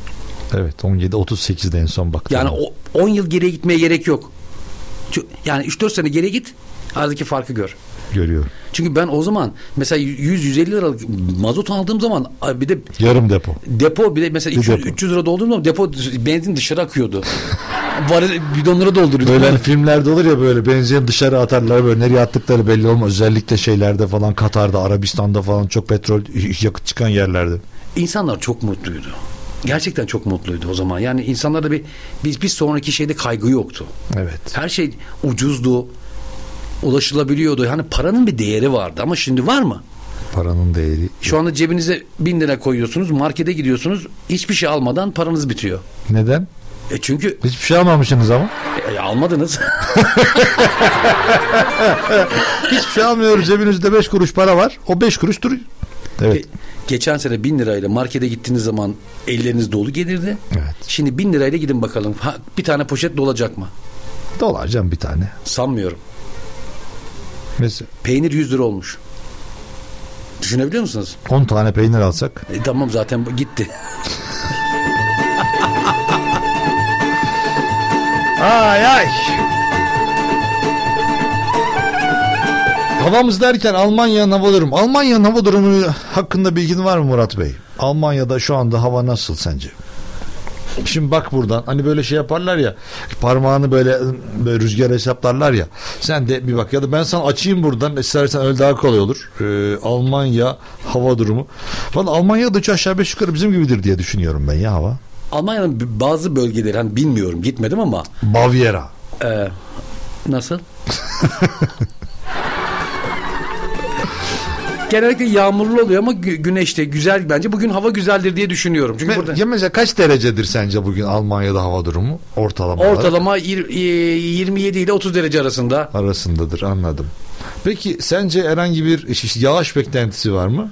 Evet 17 38'de en son baktım. Yani o 10 yıl geriye gitmeye gerek yok. Yani 3-4 sene geriye git. Aradaki farkı gör. Görüyorum. Çünkü ben o zaman mesela 100-150 liralık mazot aldığım zaman bir de Yarım depo. depo bir de mesela Bir 200, depo. 300 lira doldurduğum zaman depo benzin dışarı akıyordu. Varil bidonları dolduruyordu. Böyle hani filmlerde olur ya böyle benzin dışarı atarlar böyle nereye attıkları belli olmaz. Özellikle şeylerde falan Katar'da, Arabistan'da falan çok petrol yakıt çıkan yerlerde. İnsanlar çok mutluydu. Gerçekten çok mutluydu o zaman. Yani insanlarda bir biz bir sonraki şeyde kaygı yoktu. Evet. Her şey ucuzdu. Ulaşılabiliyordu. Yani paranın bir değeri vardı ama şimdi var mı? Paranın değeri. Şu anda cebinize bin lira koyuyorsunuz, markete gidiyorsunuz, hiçbir şey almadan paranız bitiyor. Neden? E çünkü Hiçbir şey almamışsınız ama. e, almadınız. Hiçbir şey almıyoruz. Cebinizde 5 kuruş para var. O 5 kuruş duruyor. Evet. Ge- Geçen sene bin lirayla markete gittiğiniz zaman elleriniz dolu gelirdi. Evet. Şimdi bin lirayla gidin bakalım. Ha, bir tane poşet dolacak mı? Dolarcan bir tane. Sanmıyorum. Mesela Peynir 100 lira olmuş. Düşünebiliyor musunuz? 10 tane peynir alsak. E, tamam zaten gitti. Ay ay. Havamız derken Almanya'nın hava durumu. Almanya'nın hava durumu hakkında bilgin var mı Murat Bey? Almanya'da şu anda hava nasıl sence? Şimdi bak buradan hani böyle şey yaparlar ya parmağını böyle, böyle rüzgar hesaplarlar ya. Sen de bir bak ya da ben sana açayım buradan istersen öyle daha kolay olur. Ee, Almanya hava durumu. Valla Almanya'da üç aşağı beş yukarı bizim gibidir diye düşünüyorum ben ya hava. Almanya'nın bazı bölgeleri hani bilmiyorum gitmedim ama. Baviera. E, nasıl? Genellikle yağmurlu oluyor ama gü- güneşte güzel bence. Bugün hava güzeldir diye düşünüyorum. Çünkü burada Ve- ya mesela kaç derecedir sence bugün Almanya'da hava durumu ortalama ortalama yir- e, 27 ile 30 derece arasında. arasındadır anladım. Peki sence herhangi bir yağış beklentisi var mı?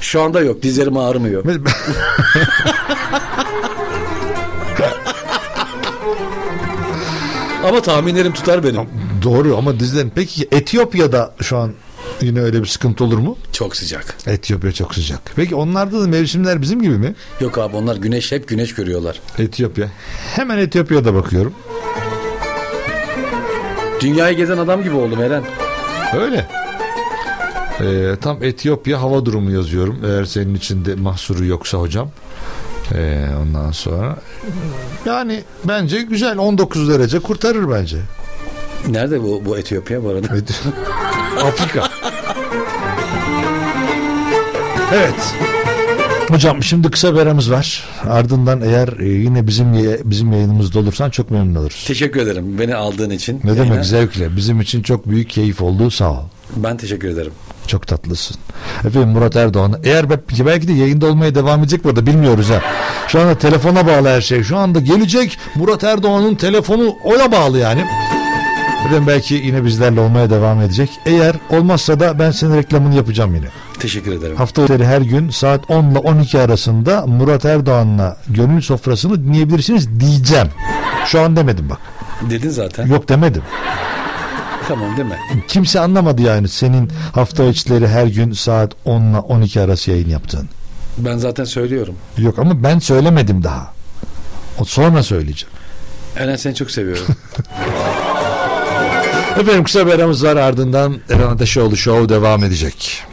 Şu anda yok. Dizlerim ağrımıyor. Ama tahminlerim tutar benim. Doğru ama dizlerin. Peki Etiyopya'da şu an yine öyle bir sıkıntı olur mu? Çok sıcak. Etiyopya çok sıcak. Peki onlarda da mevsimler bizim gibi mi? Yok abi onlar güneş hep güneş görüyorlar. Etiyopya. Hemen Etiyopya'da bakıyorum. Dünyayı gezen adam gibi oldum Eren. Öyle. Ee, tam Etiyopya hava durumu yazıyorum. Eğer senin içinde mahsuru yoksa hocam. Ee, ondan sonra yani bence güzel 19 derece kurtarır bence. Nerede bu, bu Etiyopya bu arada? Afrika. Evet. Hocam şimdi kısa bir aramız var. Ardından eğer e, yine bizim bizim yayınımızda olursan çok memnun oluruz. Teşekkür ederim beni aldığın için. Ne Yayına. demek zevkle. Bizim için çok büyük keyif oldu. Sağ ol. Ben teşekkür ederim. Çok tatlısın. Efendim Murat Erdoğan. Eğer be- belki de yayında olmaya devam edecek burada bilmiyoruz ha. Şu anda telefona bağlı her şey. Şu anda gelecek Murat Erdoğan'ın telefonu oya bağlı yani. Efendim belki yine bizlerle olmaya devam edecek. Eğer olmazsa da ben senin reklamını yapacağım yine. Teşekkür ederim. Hafta üzeri her gün saat 10 ile 12 arasında Murat Erdoğan'la gönül sofrasını dinleyebilirsiniz diyeceğim. Şu an demedim bak. Dedin zaten. Yok demedim. Tamam değil mi? Kimse anlamadı yani senin hafta içleri her gün saat 10 ile 12 arası yayın yaptığın. Ben zaten söylüyorum. Yok ama ben söylemedim daha. O sonra söyleyeceğim. Eren seni çok seviyorum. Efendim kısa bir aramız var ardından Eren Ateşoğlu Show devam edecek.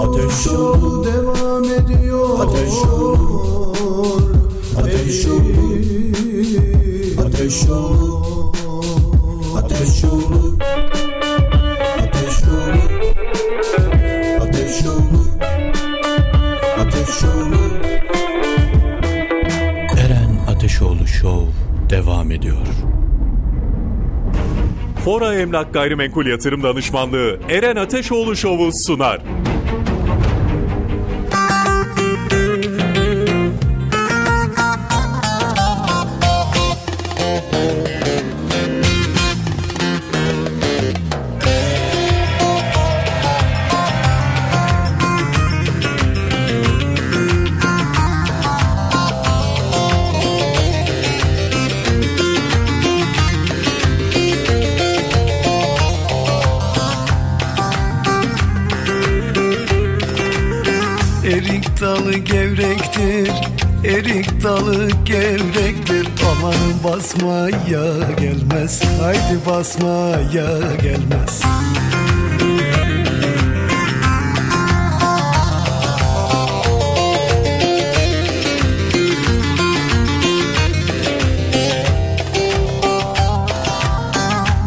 Ateş oldu devam ediyor Ateş oldu Ateş oldu Ateş oldu Ateş oldu Ateş oldu Ateş oldu Eren Ateşoğlu Show devam ediyor. Fora Emlak Gayrimenkul Yatırım Danışmanlığı Eren Ateşoğlu Show'u sunar. Erik dalı gevrektir Erik dalı gevrektir. Amanın basmaya gelmez Haydi basmaya gelmez.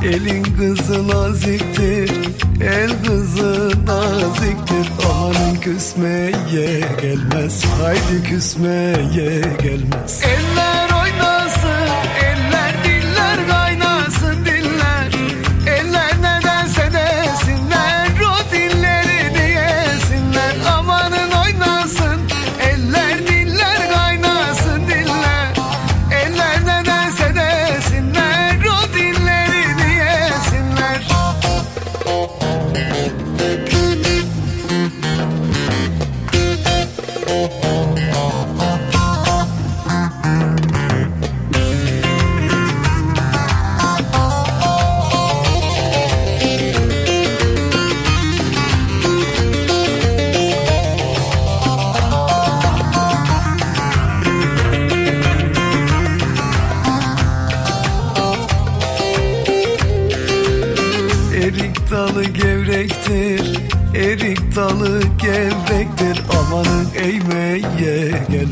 Elin kızı naziktir El kızı naziktir amanın küsmeye gelmez. Haydi küsmeye gelmez. Eller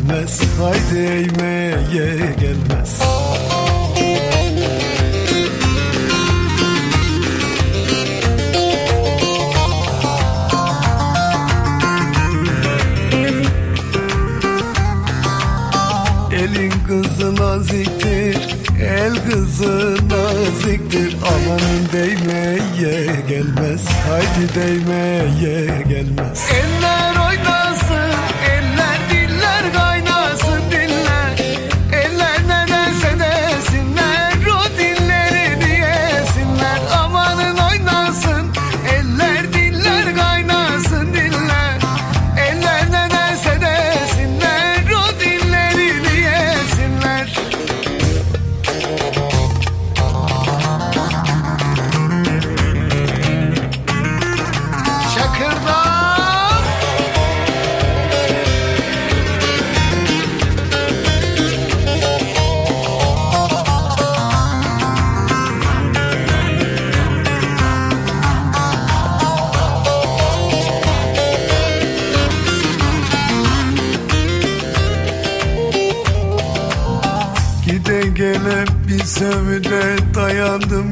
gelmez Haydi eğmeye gelmez. Elin kızı naziktir El kızı naziktir Amanın değmeye gelmez Haydi değmeye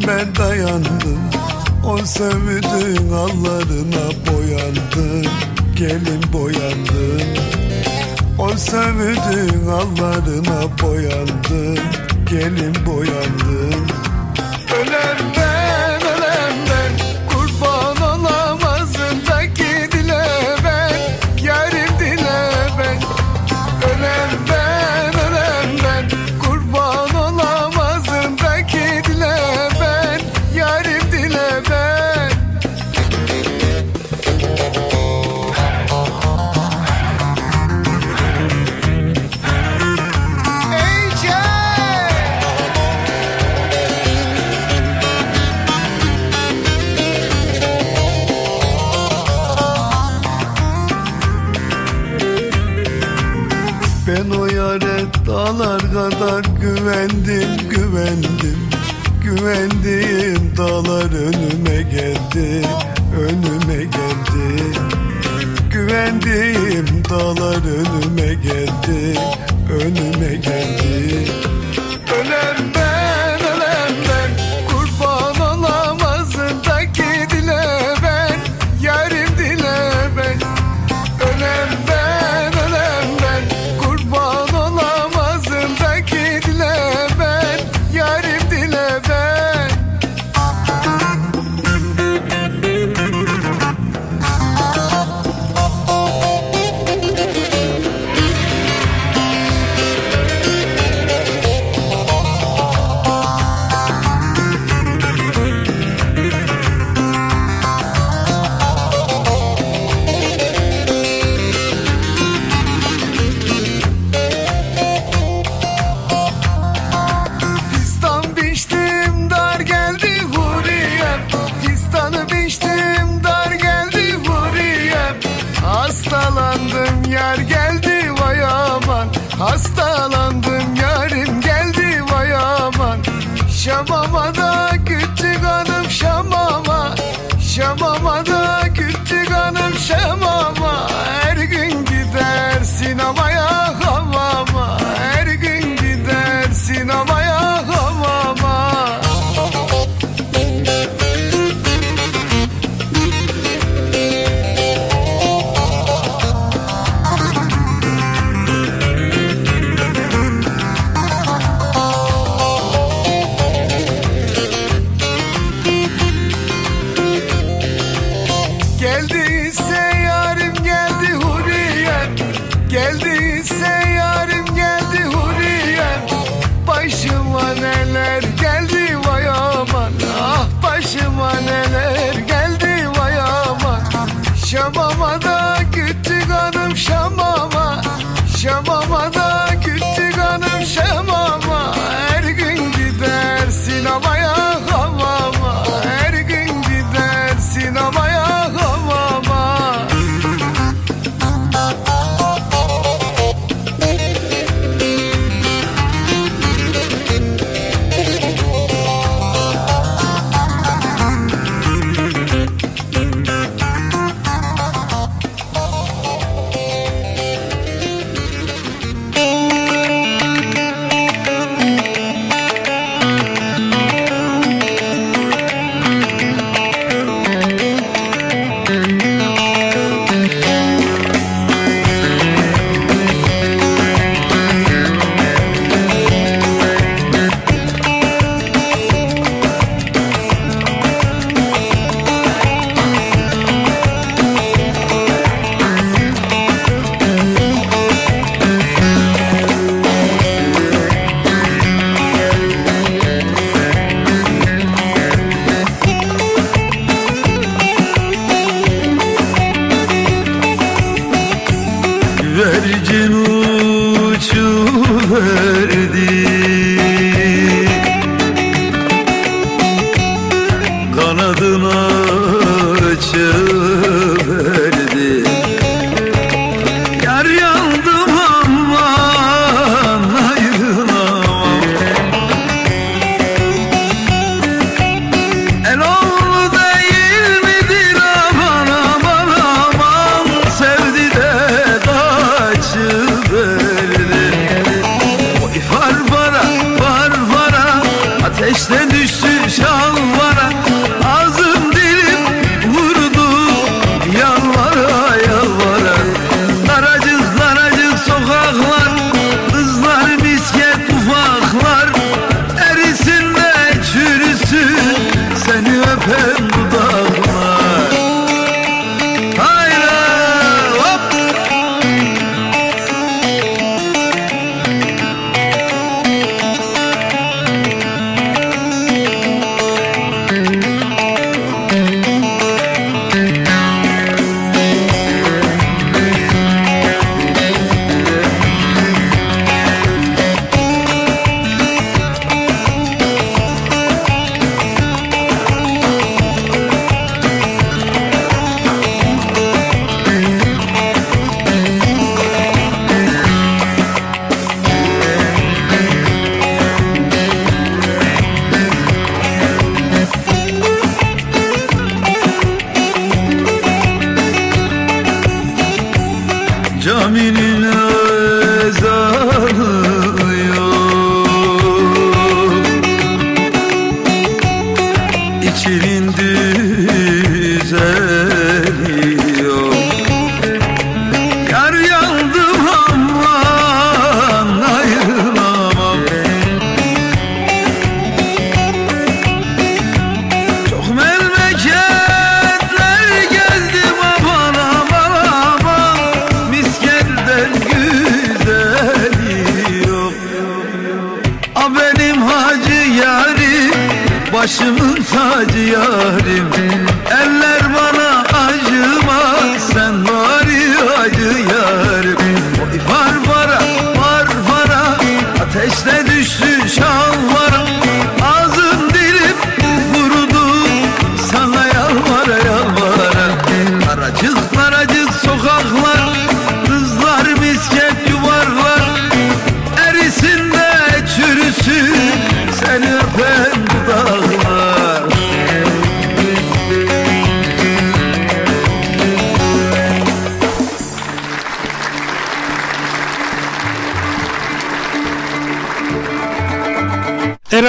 ben dayandım. O sevdüğün allarına boyandım. Gelin boyandım. O sevdüğün allarına boyandım. Gelin boyandım.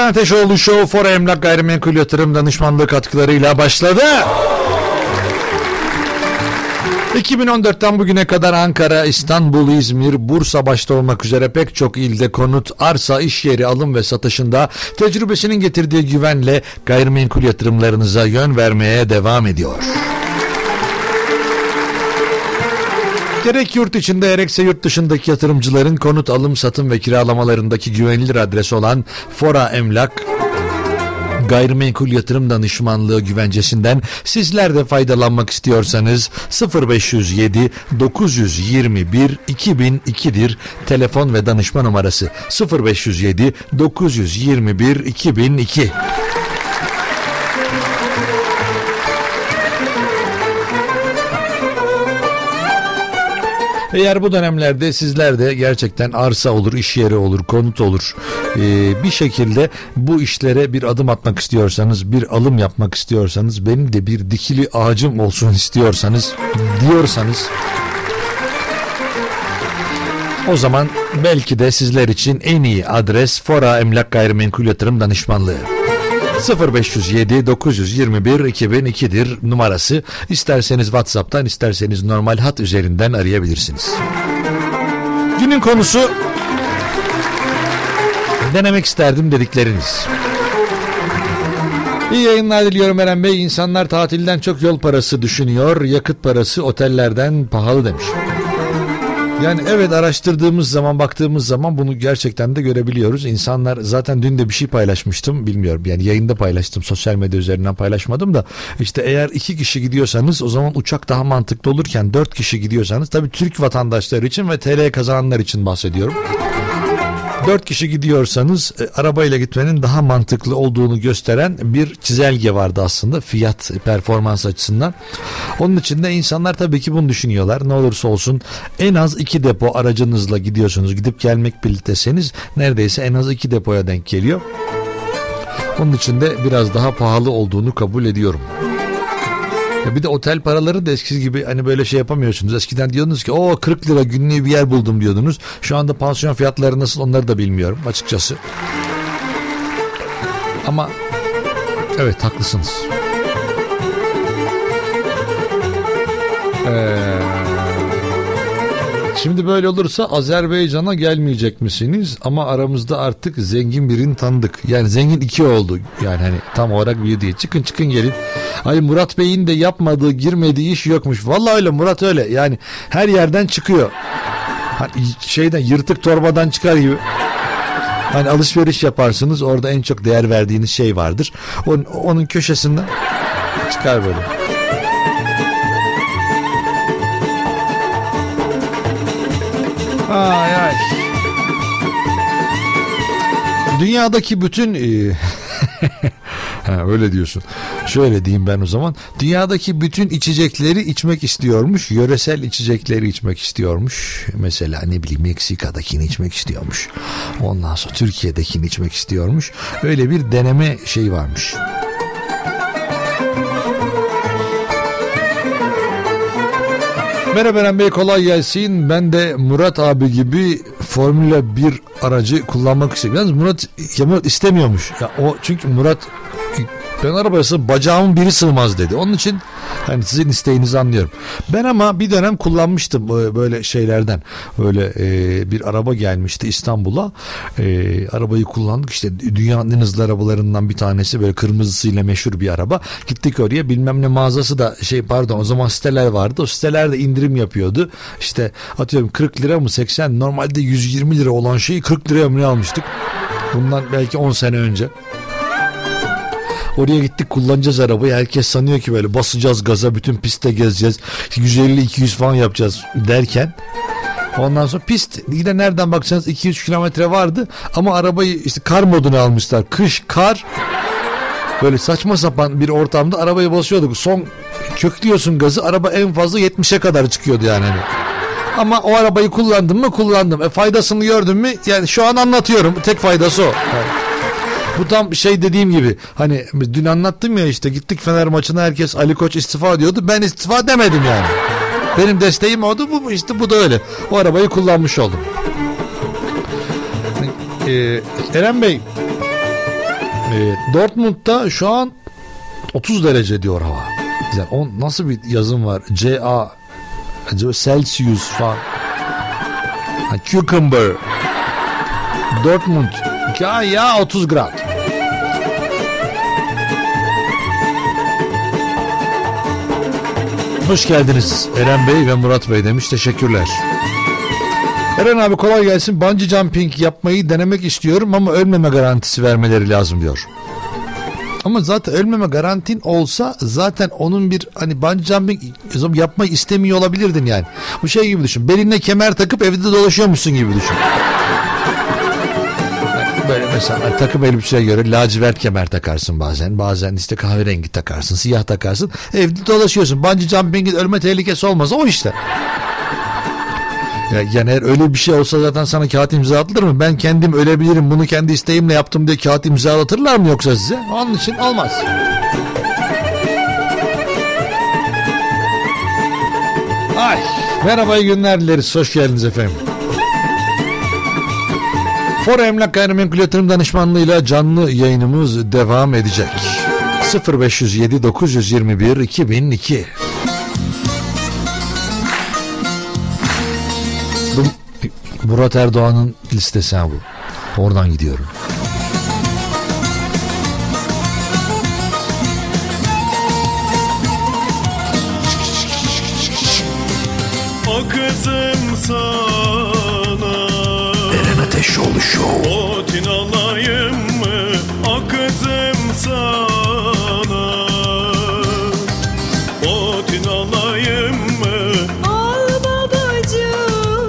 Eren Ateşoğlu Show for Emlak Gayrimenkul Yatırım Danışmanlığı katkılarıyla başladı. 2014'ten bugüne kadar Ankara, İstanbul, İzmir, Bursa başta olmak üzere pek çok ilde konut, arsa, iş yeri alım ve satışında tecrübesinin getirdiği güvenle gayrimenkul yatırımlarınıza yön vermeye devam ediyor. Gerek yurt içinde gerekse yurt dışındaki yatırımcıların konut alım, satım ve kiralamalarındaki güvenilir adres olan Fora Emlak gayrimenkul yatırım danışmanlığı güvencesinden sizler de faydalanmak istiyorsanız 0507 921 2002'dir telefon ve danışma numarası 0507 921 2002 Eğer bu dönemlerde sizler de gerçekten arsa olur, iş yeri olur, konut olur ee, bir şekilde bu işlere bir adım atmak istiyorsanız, bir alım yapmak istiyorsanız, benim de bir dikili ağacım olsun istiyorsanız, diyorsanız o zaman belki de sizler için en iyi adres Fora Emlak Gayrimenkul Yatırım Danışmanlığı. 0507 921 2002'dir numarası. İsterseniz WhatsApp'tan isterseniz normal hat üzerinden arayabilirsiniz. Günün konusu denemek isterdim dedikleriniz. İyi yayınlar diliyorum Eren Bey. İnsanlar tatilden çok yol parası düşünüyor. Yakıt parası otellerden pahalı demiş. Yani evet araştırdığımız zaman baktığımız zaman bunu gerçekten de görebiliyoruz. İnsanlar zaten dün de bir şey paylaşmıştım bilmiyorum yani yayında paylaştım sosyal medya üzerinden paylaşmadım da işte eğer iki kişi gidiyorsanız o zaman uçak daha mantıklı olurken dört kişi gidiyorsanız tabii Türk vatandaşları için ve TL kazananlar için bahsediyorum. 4 kişi gidiyorsanız e, arabayla gitmenin daha mantıklı olduğunu gösteren bir çizelge vardı aslında fiyat performans açısından. Onun için de insanlar tabii ki bunu düşünüyorlar. Ne olursa olsun en az iki depo aracınızla gidiyorsunuz. Gidip gelmek birlikteseniz neredeyse en az iki depoya denk geliyor. Onun için de biraz daha pahalı olduğunu kabul ediyorum. Ya bir de otel paraları da eskisi gibi hani böyle şey yapamıyorsunuz. Eskiden diyordunuz ki o 40 lira günlüğü bir yer buldum diyordunuz. Şu anda pansiyon fiyatları nasıl onları da bilmiyorum açıkçası. Ama evet haklısınız. Ee, şimdi böyle olursa Azerbaycan'a gelmeyecek misiniz? Ama aramızda artık zengin birini tanıdık. Yani zengin iki oldu. Yani hani tam olarak bir değil. Çıkın çıkın gelin. Ay Murat Bey'in de yapmadığı girmediği iş yokmuş. Vallahi öyle Murat öyle. Yani her yerden çıkıyor. Hani şeyden yırtık torbadan çıkar gibi. Hani alışveriş yaparsınız orada en çok değer verdiğiniz şey vardır. Onun, onun köşesinden çıkar böyle. Ay ay. Dünyadaki bütün e, öyle diyorsun. Şöyle diyeyim ben o zaman. Dünyadaki bütün içecekleri içmek istiyormuş. Yöresel içecekleri içmek istiyormuş. Mesela ne bileyim Meksika'dakini içmek istiyormuş. Ondan sonra Türkiye'dekini içmek istiyormuş. Öyle bir deneme şey varmış. Merhaba Eren Bey kolay gelsin. Ben de Murat abi gibi Formula 1 aracı kullanmak istiyorum. Yalnız Murat, ya Murat istemiyormuş. Ya o çünkü Murat ben arabaya sığ bacağımın biri sığmaz dedi. Onun için hani sizin isteğinizi anlıyorum. Ben ama bir dönem kullanmıştım e, böyle şeylerden. Böyle e, bir araba gelmişti İstanbul'a. E, arabayı kullandık işte dünyanın en hızlı arabalarından bir tanesi böyle kırmızısıyla meşhur bir araba. Gittik oraya bilmem ne mağazası da şey pardon o zaman siteler vardı. O sitelerde indirim yapıyordu. İşte atıyorum 40 lira mı 80 normalde 120 lira olan şeyi 40 liraya mı almıştık? Bundan belki 10 sene önce. Oraya gittik kullanacağız arabayı. Herkes sanıyor ki böyle basacağız gaza bütün pistte gezeceğiz. 150-200 falan yapacağız derken Ondan sonra pist yine nereden baksanız 200 kilometre vardı ama arabayı işte kar moduna almışlar. Kış, kar böyle saçma sapan bir ortamda arabayı basıyorduk. Son köklüyorsun gazı araba en fazla 70'e kadar çıkıyordu yani. Hani. Ama o arabayı kullandım mı kullandım. E faydasını gördüm mü yani şu an anlatıyorum. Tek faydası o. Yani. Bu tam şey dediğim gibi hani dün anlattım ya işte gittik Fener maçına herkes Ali Koç istifa diyordu. Ben istifa demedim yani. Benim desteğim oldu bu işte bu da öyle. O arabayı kullanmış oldum. Ee, Eren Bey Ee, Dortmund'da şu an 30 derece diyor hava. Yani o nasıl bir yazım var? CA Celsius falan. Ha, cucumber. Dortmund. Ya ya 30 grad. Hoş geldiniz Eren Bey ve Murat Bey demiş. Teşekkürler. Eren abi kolay gelsin. Bungee jumping yapmayı denemek istiyorum ama ölmeme garantisi vermeleri lazım diyor. Ama zaten ölmeme garantin olsa zaten onun bir hani bungee jumping yapmayı istemiyor olabilirdin yani. Bu şey gibi düşün. Beline kemer takıp evde dolaşıyormuşsun gibi düşün. Böyle mesela takım elbiseye göre lacivert kemer takarsın bazen. Bazen işte kahverengi takarsın, siyah takarsın. Evde dolaşıyorsun. Bungee jumping'in ölme tehlikesi olmaz. O işte. Ya, yani eğer öyle bir şey olsa zaten sana kağıt imza atılır mı? Ben kendim ölebilirim bunu kendi isteğimle yaptım diye kağıt imzalatırlar mı yoksa size? Onun için olmaz. Ay, merhaba günler dileriz. Hoş geldiniz efendim. For Emlak Gayrimenkul Yatırım Danışmanlığı'yla canlı yayınımız devam edecek. 0507 921 2002 Bu Murat Erdoğan'ın listesi ha bu. Oradan gidiyorum. O kızım sana Ateşoğlu Show. Otin alayım mı? O kızım sana. Otin alayım mı? Al babacığıma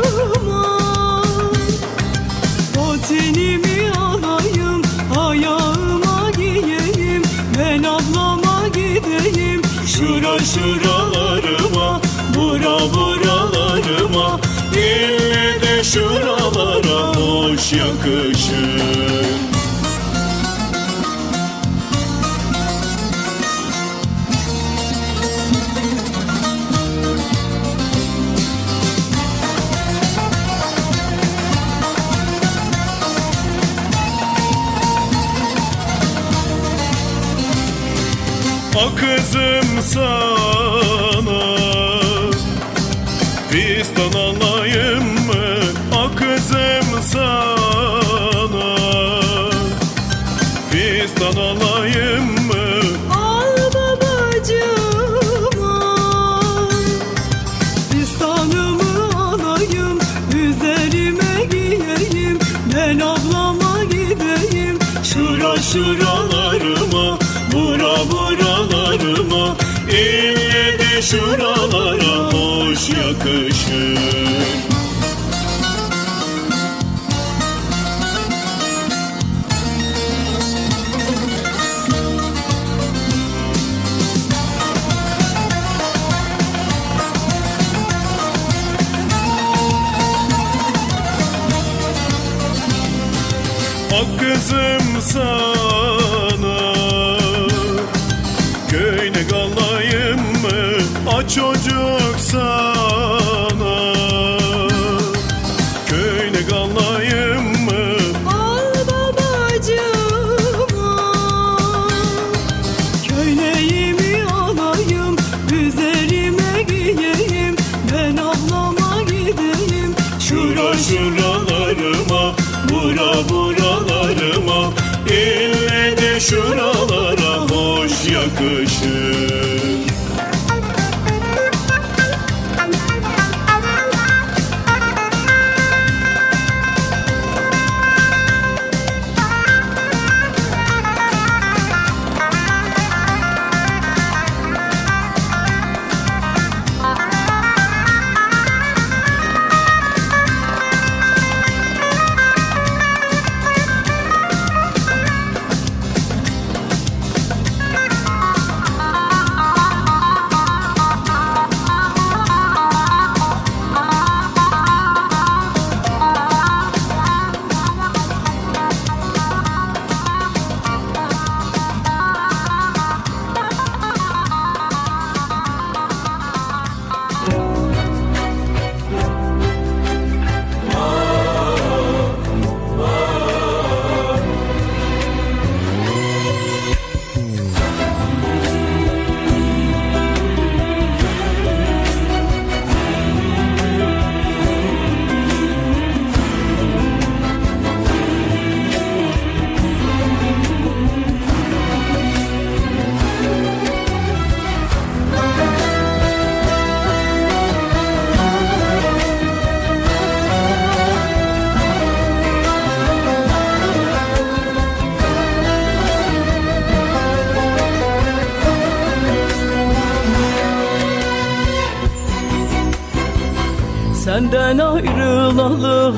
O tenimi alayım Ayağıma giyeyim Ben ablama gideyim. Şura şuralarıma Bura buralarıma İlle de şuralara Hoş yakışır O kızım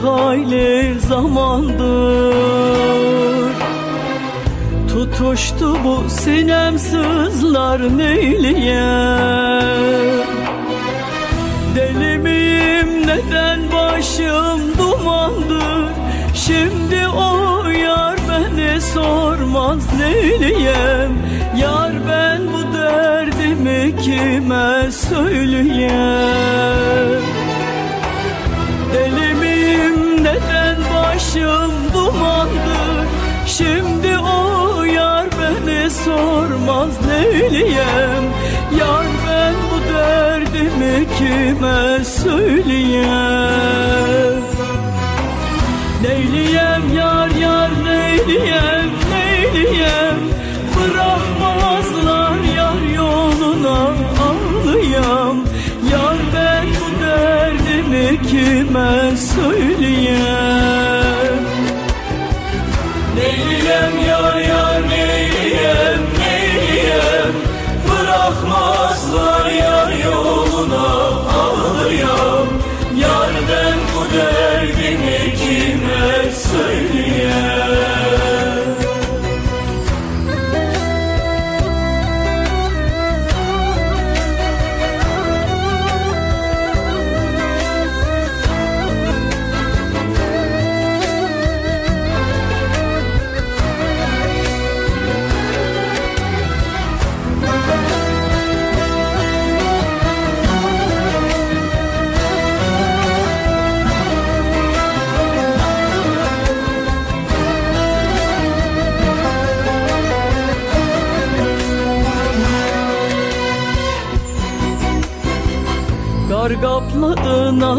hayli zamandır. Tutuştu bu sinem sızlar neyleyem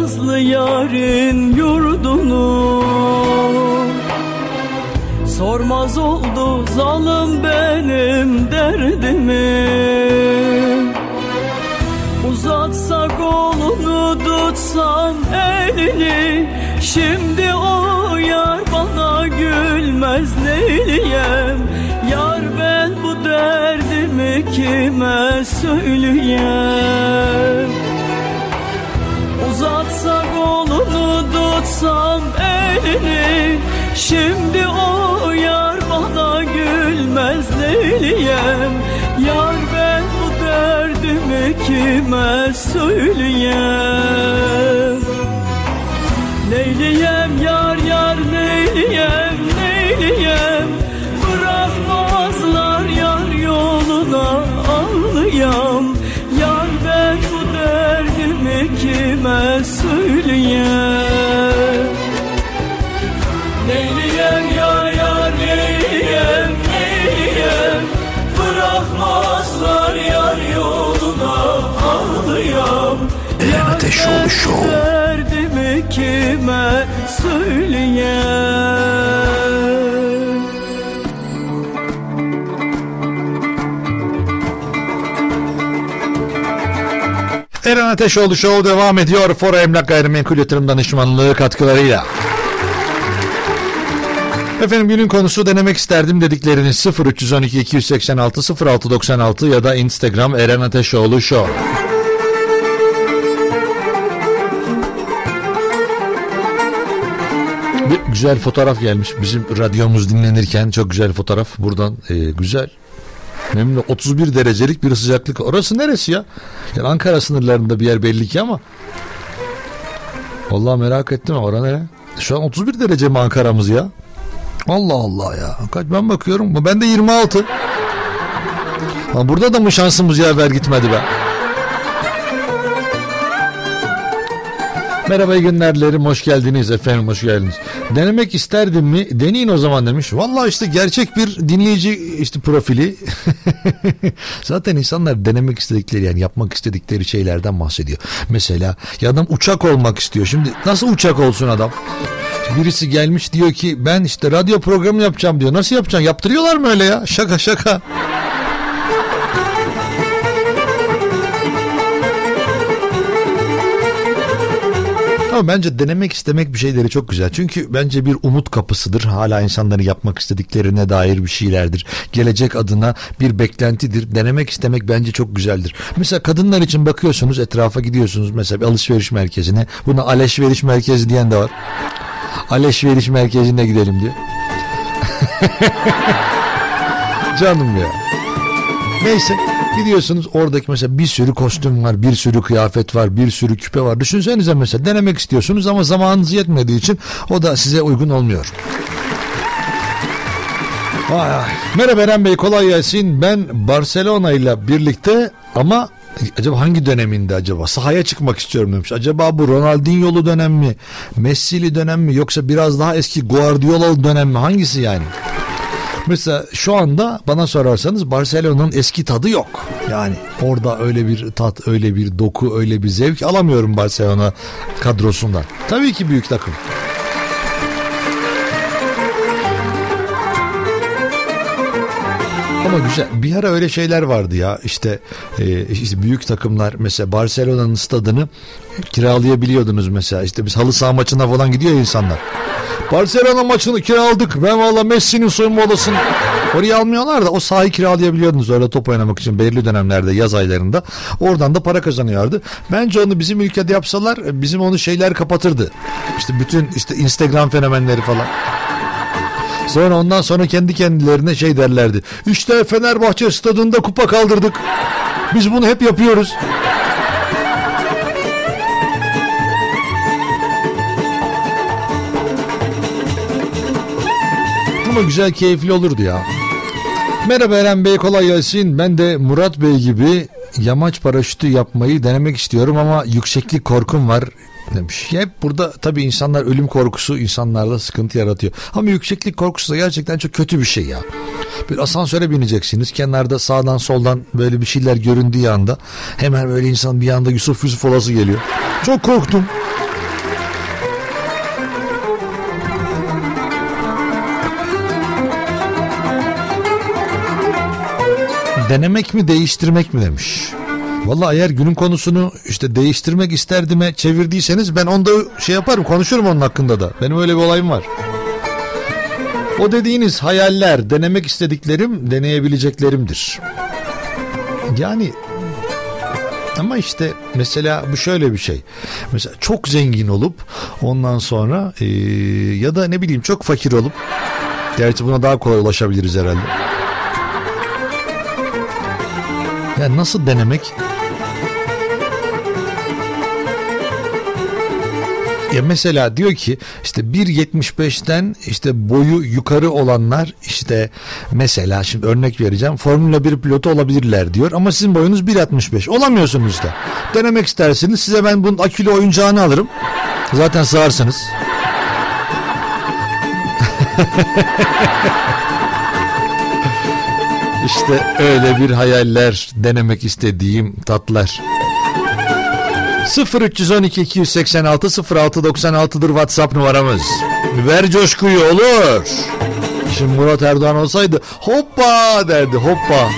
nazlı yarın yurdunu. Sormaz oldu zalim benim derdimi. Uzatsa kolunu tutsam elini. Şimdi o yar bana gülmez neyleyem Yar ben bu derdimi kime söyleyem tutsam elini Şimdi o yar bana gülmez neyleyem Yar ben bu derdimi kime söyleyem Show. Derdimi kime söyleyem Eren Ateşoğlu Show devam ediyor. Fora Emlak Gayrimenkul Yatırım Danışmanlığı katkılarıyla. Efendim günün konusu denemek isterdim dedikleriniz 0312 286 0696 ya da Instagram Eren Ateşoğlu Show. Bir güzel fotoğraf gelmiş. Bizim radyomuz dinlenirken çok güzel fotoğraf. Buradan e, güzel. Memnun 31 derecelik bir sıcaklık. Orası neresi ya? Yani Ankara sınırlarında bir yer belli ki ama. Vallahi merak ettim orası nere? Şu an 31 derece mi Ankara'mız ya? Allah Allah ya. Kaç ben bakıyorum. Ben de 26. Ha, burada da mı şansımız yaver gitmedi be? Merhaba iyi günler. Hoş geldiniz efendim hoş geldiniz. Denemek isterdim mi? Deneyin o zaman demiş. Vallahi işte gerçek bir dinleyici işte profili. Zaten insanlar denemek istedikleri yani yapmak istedikleri şeylerden bahsediyor. Mesela ya adam uçak olmak istiyor. Şimdi nasıl uçak olsun adam? Birisi gelmiş diyor ki ben işte radyo programı yapacağım diyor. Nasıl yapacaksın? Yaptırıyorlar mı öyle ya? Şaka şaka. Ama bence denemek istemek bir şeyleri çok güzel. Çünkü bence bir umut kapısıdır. Hala insanların yapmak istediklerine dair bir şeylerdir. Gelecek adına bir beklentidir. Denemek istemek bence çok güzeldir. Mesela kadınlar için bakıyorsunuz etrafa gidiyorsunuz mesela bir alışveriş merkezine. Buna alışveriş merkezi diyen de var. Alışveriş merkezine gidelim diyor. Canım ya. Neyse gidiyorsunuz oradaki mesela bir sürü kostüm var, bir sürü kıyafet var, bir sürü küpe var. Düşünsenize mesela denemek istiyorsunuz ama zamanınız yetmediği için o da size uygun olmuyor. Vay ay. Merhaba Eren Bey kolay gelsin. Ben Barcelona ile birlikte ama acaba hangi döneminde acaba? Sahaya çıkmak istiyorum demiş. Acaba bu Ronaldinho'lu dönem mi? Messi'li dönem mi? Yoksa biraz daha eski Guardiola'lı dönem mi? Hangisi yani? Mesela şu anda bana sorarsanız Barcelona'nın eski tadı yok. Yani orada öyle bir tat, öyle bir doku, öyle bir zevk alamıyorum Barcelona kadrosundan. Tabii ki büyük takım. Ama güzel. Bir ara öyle şeyler vardı ya. İşte, e, işte büyük takımlar mesela Barcelona'nın stadını kiralayabiliyordunuz mesela. İşte biz halı saha maçına falan gidiyor insanlar. Barcelona maçını kiraladık. Ben valla Messi'nin soyunma odasını oraya almıyorlar da o sahayı kiralayabiliyordunuz öyle top oynamak için belirli dönemlerde yaz aylarında. Oradan da para kazanıyordu. Bence onu bizim ülkede yapsalar bizim onu şeyler kapatırdı. İşte bütün işte Instagram fenomenleri falan. Sonra ondan sonra kendi kendilerine şey derlerdi. İşte Fenerbahçe stadında kupa kaldırdık. Biz bunu hep yapıyoruz. Ama güzel keyifli olurdu ya. Merhaba Eren Bey kolay gelsin. Ben de Murat Bey gibi yamaç paraşütü yapmayı denemek istiyorum ama yükseklik korkum var demiş. Hep burada tabii insanlar ölüm korkusu insanlarda sıkıntı yaratıyor. Ama yükseklik korkusu da gerçekten çok kötü bir şey ya. Bir asansöre bineceksiniz. Kenarda sağdan soldan böyle bir şeyler göründüğü anda hemen böyle insan bir anda Yusuf Yusuf olası geliyor. Çok korktum. Denemek mi değiştirmek mi demiş. Valla eğer günün konusunu işte değiştirmek isterdime çevirdiyseniz ben onda şey yaparım konuşurum onun hakkında da. Benim öyle bir olayım var. O dediğiniz hayaller denemek istediklerim deneyebileceklerimdir. Yani ama işte mesela bu şöyle bir şey. Mesela çok zengin olup ondan sonra ee, ya da ne bileyim çok fakir olup gerçi buna daha kolay ulaşabiliriz herhalde. Ya nasıl denemek? Ya mesela diyor ki işte 1.75'ten işte boyu yukarı olanlar işte mesela şimdi örnek vereceğim Formula 1 pilotu olabilirler diyor ama sizin boyunuz 1.65 olamıyorsunuz da. Denemek isterseniz size ben bunun akülü oyuncağını alırım. Zaten sığarsınız. İşte öyle bir hayaller denemek istediğim tatlar. 0312 286 0696'dır WhatsApp numaramız. Ver coşkuyu olur. Şimdi Murat Erdoğan olsaydı hoppa derdi hoppa.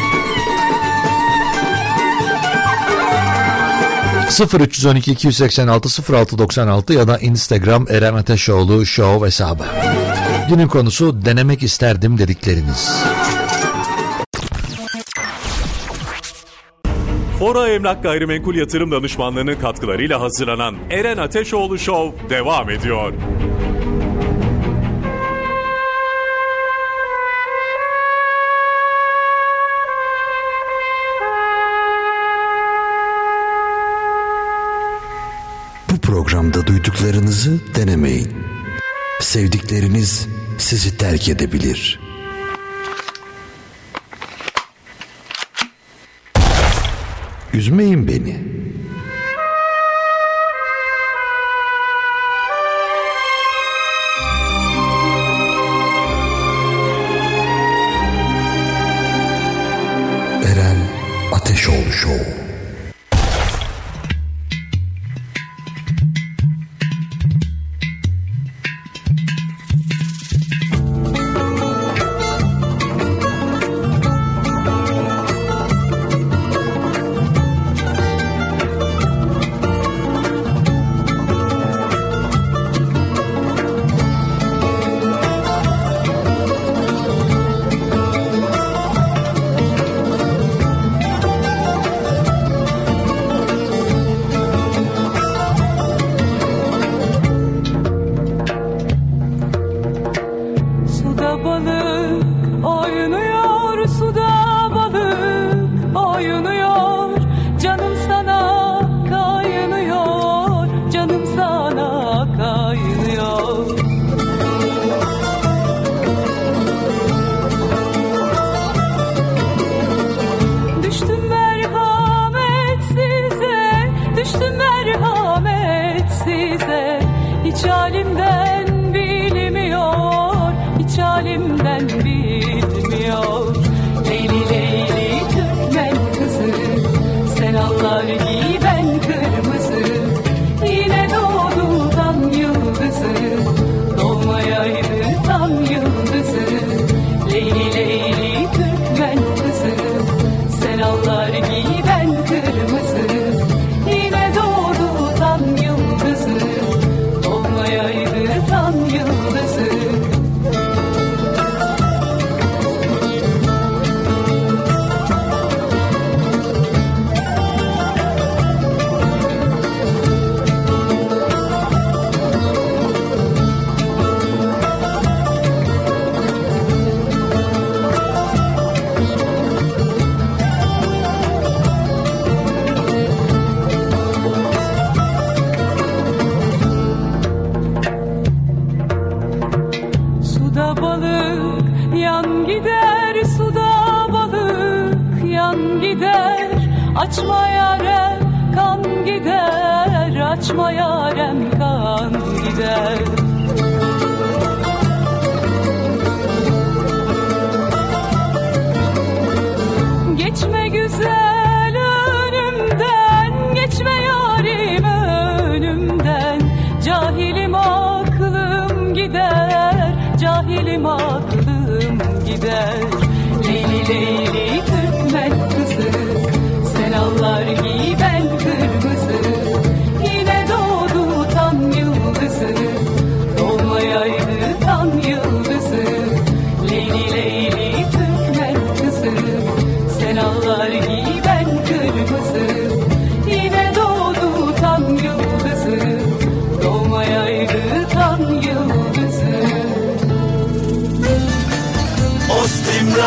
0312 286 0696 ya da Instagram Eren Ateşoğlu Show hesabı. Günün konusu denemek isterdim dedikleriniz. Fora Emlak Gayrimenkul Yatırım Danışmanlığı'nın katkılarıyla hazırlanan Eren Ateşoğlu Show devam ediyor. Bu programda duyduklarınızı denemeyin. Sevdikleriniz sizi terk edebilir. Üzmeyin beni.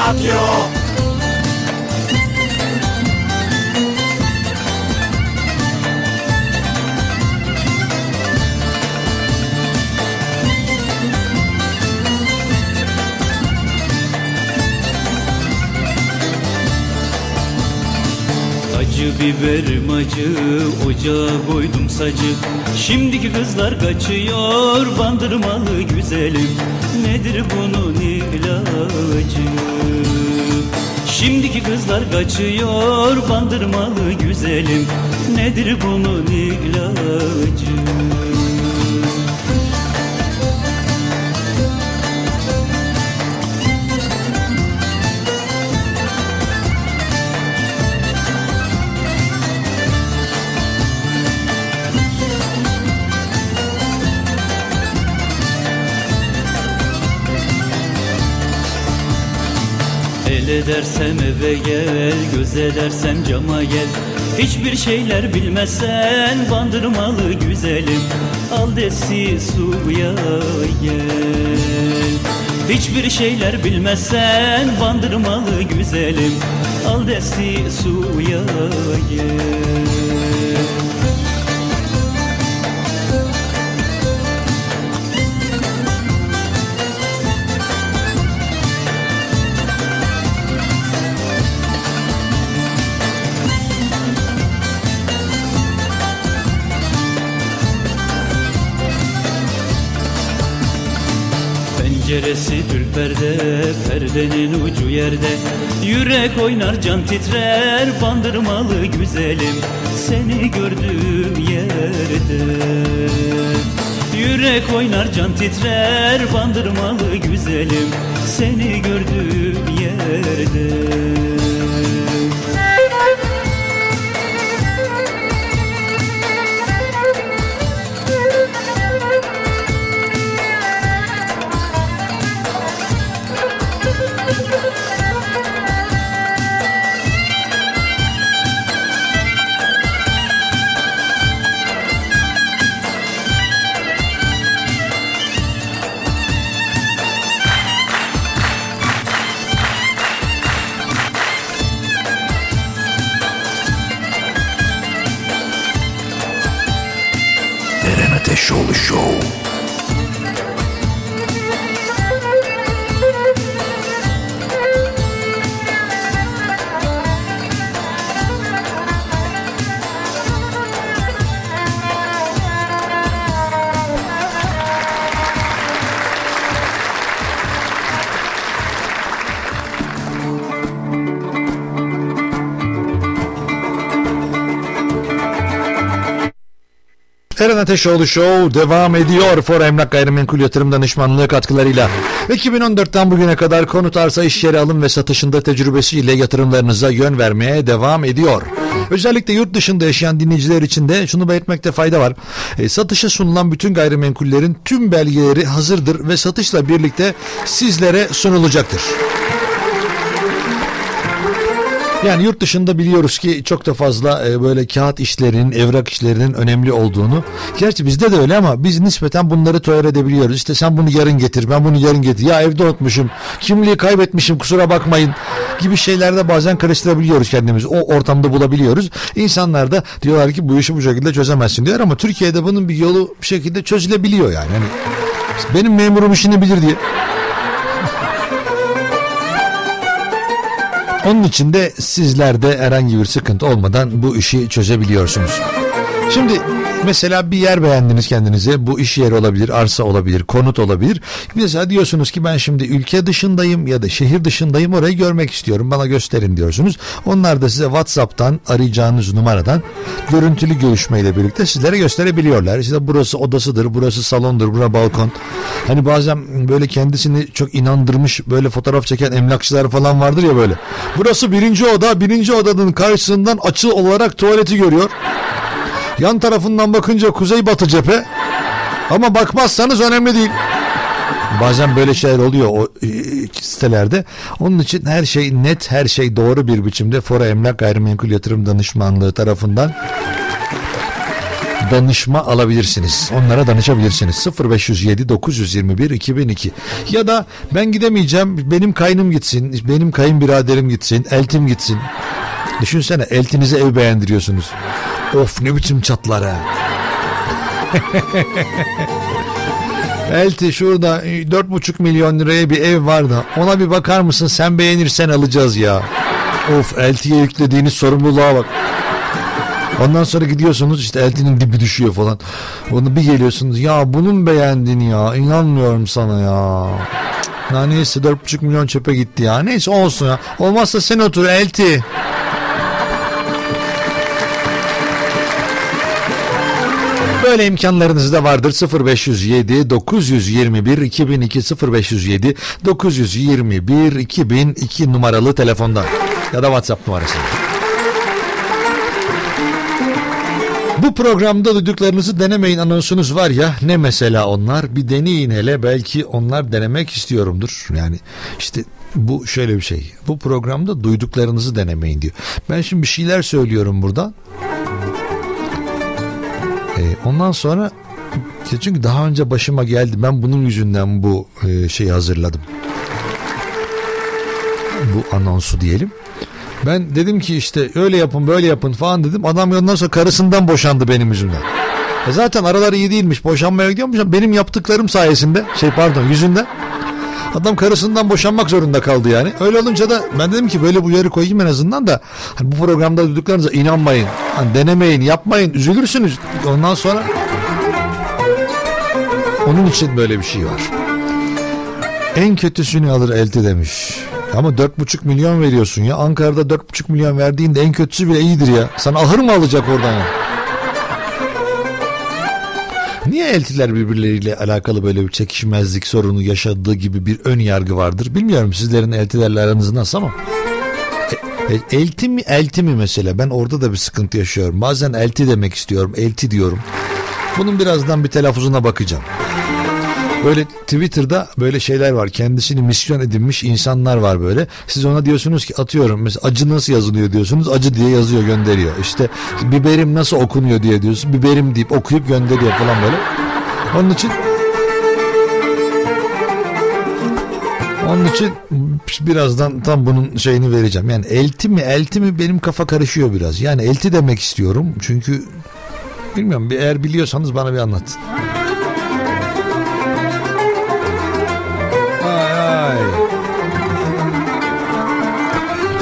Ostim biberim acı ocağa koydum sacı. Şimdiki kızlar kaçıyor bandırmalı güzelim Nedir bunun ilacı? Şimdiki kızlar kaçıyor bandırmalı güzelim Nedir bunun ilacı edersem eve gel, göz edersem cama gel. Hiçbir şeyler bilmezsen bandırmalı güzelim. Al desi suya gel. Hiçbir şeyler bilmezsen bandırmalı güzelim. Al desi suya gel Penceresi tül perde, perdenin ucu yerde. Yürek oynar can titrer, bandırmalı güzelim Seni gördüğüm yerde. Yürek oynar can titrer, bandırmalı güzelim Seni gördüğüm yerde Eren Ateşoğlu Show devam ediyor. For Emlak Gayrimenkul Yatırım Danışmanlığı katkılarıyla. 2014'ten bugüne kadar konut arsa iş yeri alım ve satışında tecrübesiyle yatırımlarınıza yön vermeye devam ediyor. Özellikle yurt dışında yaşayan dinleyiciler için de şunu belirtmekte fayda var. E, satışa sunulan bütün gayrimenkullerin tüm belgeleri hazırdır ve satışla birlikte sizlere sunulacaktır. Yani yurt dışında biliyoruz ki çok da fazla e, böyle kağıt işlerinin, evrak işlerinin önemli olduğunu. Gerçi bizde de öyle ama biz nispeten bunları tolere edebiliyoruz. İşte sen bunu yarın getir, ben bunu yarın getir. Ya evde unutmuşum, kimliği kaybetmişim kusura bakmayın gibi şeylerde bazen karıştırabiliyoruz kendimizi. O ortamda bulabiliyoruz. İnsanlar da diyorlar ki bu işi bu şekilde çözemezsin diyor ama Türkiye'de bunun bir yolu bir şekilde çözülebiliyor yani. Hani benim memurum işini bilir diye. Onun için de sizler herhangi bir sıkıntı olmadan bu işi çözebiliyorsunuz. Şimdi mesela bir yer beğendiniz kendinize. Bu iş yeri olabilir, arsa olabilir, konut olabilir. Mesela diyorsunuz ki ben şimdi ülke dışındayım ya da şehir dışındayım orayı görmek istiyorum. Bana gösterin diyorsunuz. Onlar da size WhatsApp'tan arayacağınız numaradan görüntülü görüşmeyle birlikte sizlere gösterebiliyorlar. İşte burası odasıdır, burası salondur, bura balkon. Hani bazen böyle kendisini çok inandırmış böyle fotoğraf çeken emlakçılar falan vardır ya böyle. Burası birinci oda, birinci odanın karşısından açı olarak tuvaleti görüyor. Yan tarafından bakınca kuzeybatı cephe. Ama bakmazsanız önemli değil. Bazen böyle şeyler oluyor o e, sitelerde. Onun için her şey net, her şey doğru bir biçimde Fora Emlak Gayrimenkul Yatırım Danışmanlığı tarafından danışma alabilirsiniz. Onlara danışabilirsiniz. 0507 921 2002 ya da ben gidemeyeceğim benim kaynım gitsin, benim kayınbiraderim gitsin, eltim gitsin. Düşünsene eltinize ev beğendiriyorsunuz. Of ne biçim çatlar ha. Elti şurada 4,5 milyon liraya bir ev var da ona bir bakar mısın sen beğenirsen alacağız ya. Of Elti'ye yüklediğiniz sorumluluğa bak. Ondan sonra gidiyorsunuz işte eltinin dibi düşüyor falan. Onu bir geliyorsunuz ya bunun beğendin ya inanmıyorum sana ya. Ya neyse 4,5 milyon çöpe gitti ya. Neyse olsun ya. Olmazsa sen otur elti. Böyle imkanlarınız da vardır 0507 921 2002 0507 921 2002 numaralı telefondan ya da WhatsApp numarası. Bu programda duyduklarınızı denemeyin anonsunuz var ya ne mesela onlar bir deneyin hele belki onlar denemek istiyorumdur. Yani işte bu şöyle bir şey bu programda duyduklarınızı denemeyin diyor. Ben şimdi bir şeyler söylüyorum burada. Ee, ondan sonra çünkü daha önce başıma geldi ben bunun yüzünden bu e, şeyi hazırladım. Bu anonsu diyelim. Ben dedim ki işte öyle yapın böyle yapın falan dedim. Adam ondan sonra karısından boşandı benim yüzümden. E zaten araları iyi değilmiş. Boşanmaya gidiyormuş. Benim yaptıklarım sayesinde şey pardon yüzünden. Adam karısından boşanmak zorunda kaldı yani. Öyle olunca da ben dedim ki böyle bu uyarı koyayım en azından da hani bu programda duyduklarınıza inanmayın. Hani denemeyin, yapmayın, üzülürsünüz. Ondan sonra onun için böyle bir şey var. En kötüsünü alır elde demiş. Ama 4,5 milyon veriyorsun ya. Ankara'da 4,5 milyon verdiğinde en kötüsü bile iyidir ya. Sana ahır mı alacak oradan ya? Niye eltiler birbirleriyle alakalı böyle bir çekişmezlik sorunu yaşadığı gibi bir ön yargı vardır? Bilmiyorum sizlerin eltilerle aranız nasıl ama. E, e, elti mi elti mi mesela? Ben orada da bir sıkıntı yaşıyorum. Bazen elti demek istiyorum. Elti diyorum. Bunun birazdan bir telaffuzuna bakacağım. Böyle Twitter'da böyle şeyler var. Kendisini misyon edinmiş insanlar var böyle. Siz ona diyorsunuz ki atıyorum mesela acı nasıl yazılıyor diyorsunuz. Acı diye yazıyor gönderiyor. İşte biberim nasıl okunuyor diye diyorsun. Biberim deyip okuyup gönderiyor falan böyle. Onun için Onun için birazdan tam bunun şeyini vereceğim. Yani elti mi elti mi benim kafa karışıyor biraz. Yani elti demek istiyorum. Çünkü bilmiyorum eğer biliyorsanız bana bir anlatın.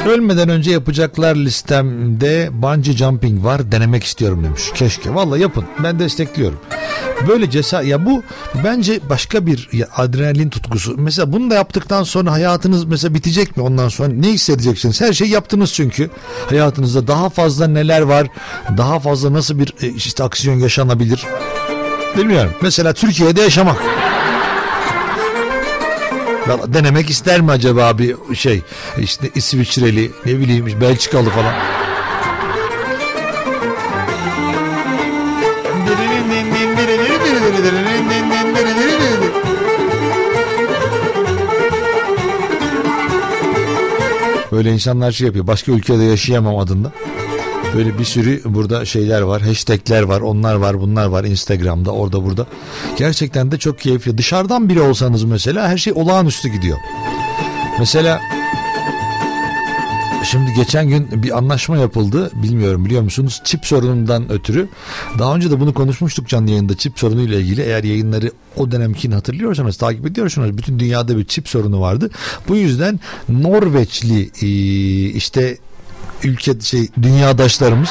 Ölmeden önce yapacaklar listemde bungee jumping var denemek istiyorum demiş. Keşke valla yapın ben destekliyorum. Böyle cesaret ya bu bence başka bir adrenalin tutkusu. Mesela bunu da yaptıktan sonra hayatınız mesela bitecek mi ondan sonra ne hissedeceksiniz? Her şeyi yaptınız çünkü. Hayatınızda daha fazla neler var? Daha fazla nasıl bir e, işte aksiyon yaşanabilir? Bilmiyorum. Mesela Türkiye'de yaşamak. Denemek ister mi acaba bir şey işte İsviçreli ne bileyim Belçikalı falan. Böyle insanlar şey yapıyor. Başka ülkede yaşayamam adında. Böyle bir sürü burada şeyler var. Hashtagler var. Onlar var. Bunlar var. Instagram'da orada burada. Gerçekten de çok keyifli. Dışarıdan biri olsanız mesela her şey olağanüstü gidiyor. Mesela Şimdi geçen gün bir anlaşma yapıldı. Bilmiyorum biliyor musunuz? Çip sorunundan ötürü. Daha önce de bunu konuşmuştuk canlı yayında çip sorunuyla ilgili. Eğer yayınları o dönemkini hatırlıyorsanız, takip ediyorsanız bütün dünyada bir çip sorunu vardı. Bu yüzden Norveçli işte ülke şey dünyadaşlarımız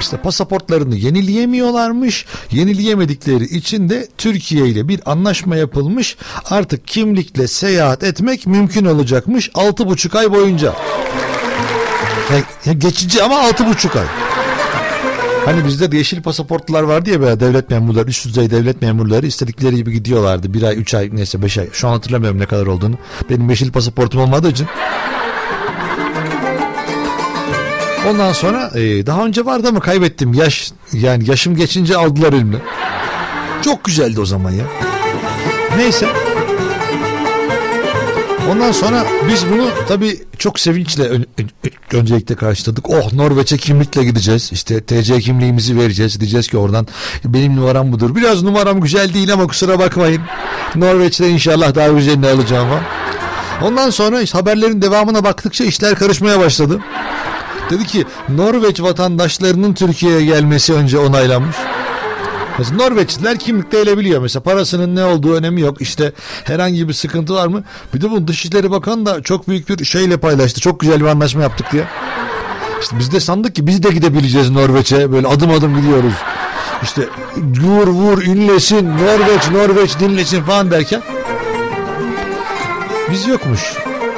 işte pasaportlarını yenileyemiyorlarmış. Yenileyemedikleri için de Türkiye ile bir anlaşma yapılmış. Artık kimlikle seyahat etmek mümkün olacakmış 6,5 ay boyunca. Ya, ya geçici ama 6,5 ay. Hani bizde de yeşil pasaportlar vardı ya böyle devlet memurları, üst düzey devlet memurları istedikleri gibi gidiyorlardı. Bir ay, üç ay, neyse beş ay. Şu an hatırlamıyorum ne kadar olduğunu. Benim yeşil pasaportum olmadığı için. Ondan sonra e, daha önce vardı ama kaybettim. Yaş yani yaşım geçince aldılar elimden. Çok güzeldi o zaman ya. Neyse. Ondan sonra biz bunu tabii çok sevinçle ön- ön- öncelikle karşıladık. Oh Norveç'e kimlikle gideceğiz. İşte TC kimliğimizi vereceğiz. Diyeceğiz ki oradan benim numaram budur. Biraz numaram güzel değil ama kusura bakmayın. Norveç'te inşallah daha güzelini alacağım falan. Ondan sonra işte haberlerin devamına baktıkça işler karışmaya başladı. Dedi ki Norveç vatandaşlarının Türkiye'ye gelmesi önce onaylanmış. Mesela Norveçliler kimlikte elebiliyor. Mesela parasının ne olduğu önemi yok. İşte herhangi bir sıkıntı var mı? Bir de bu Dışişleri Bakanı da çok büyük bir şeyle paylaştı. Çok güzel bir anlaşma yaptık diye. İşte biz de sandık ki biz de gidebileceğiz Norveç'e. Böyle adım adım gidiyoruz. İşte vur vur ünlesin Norveç Norveç dinlesin falan derken biz yokmuş.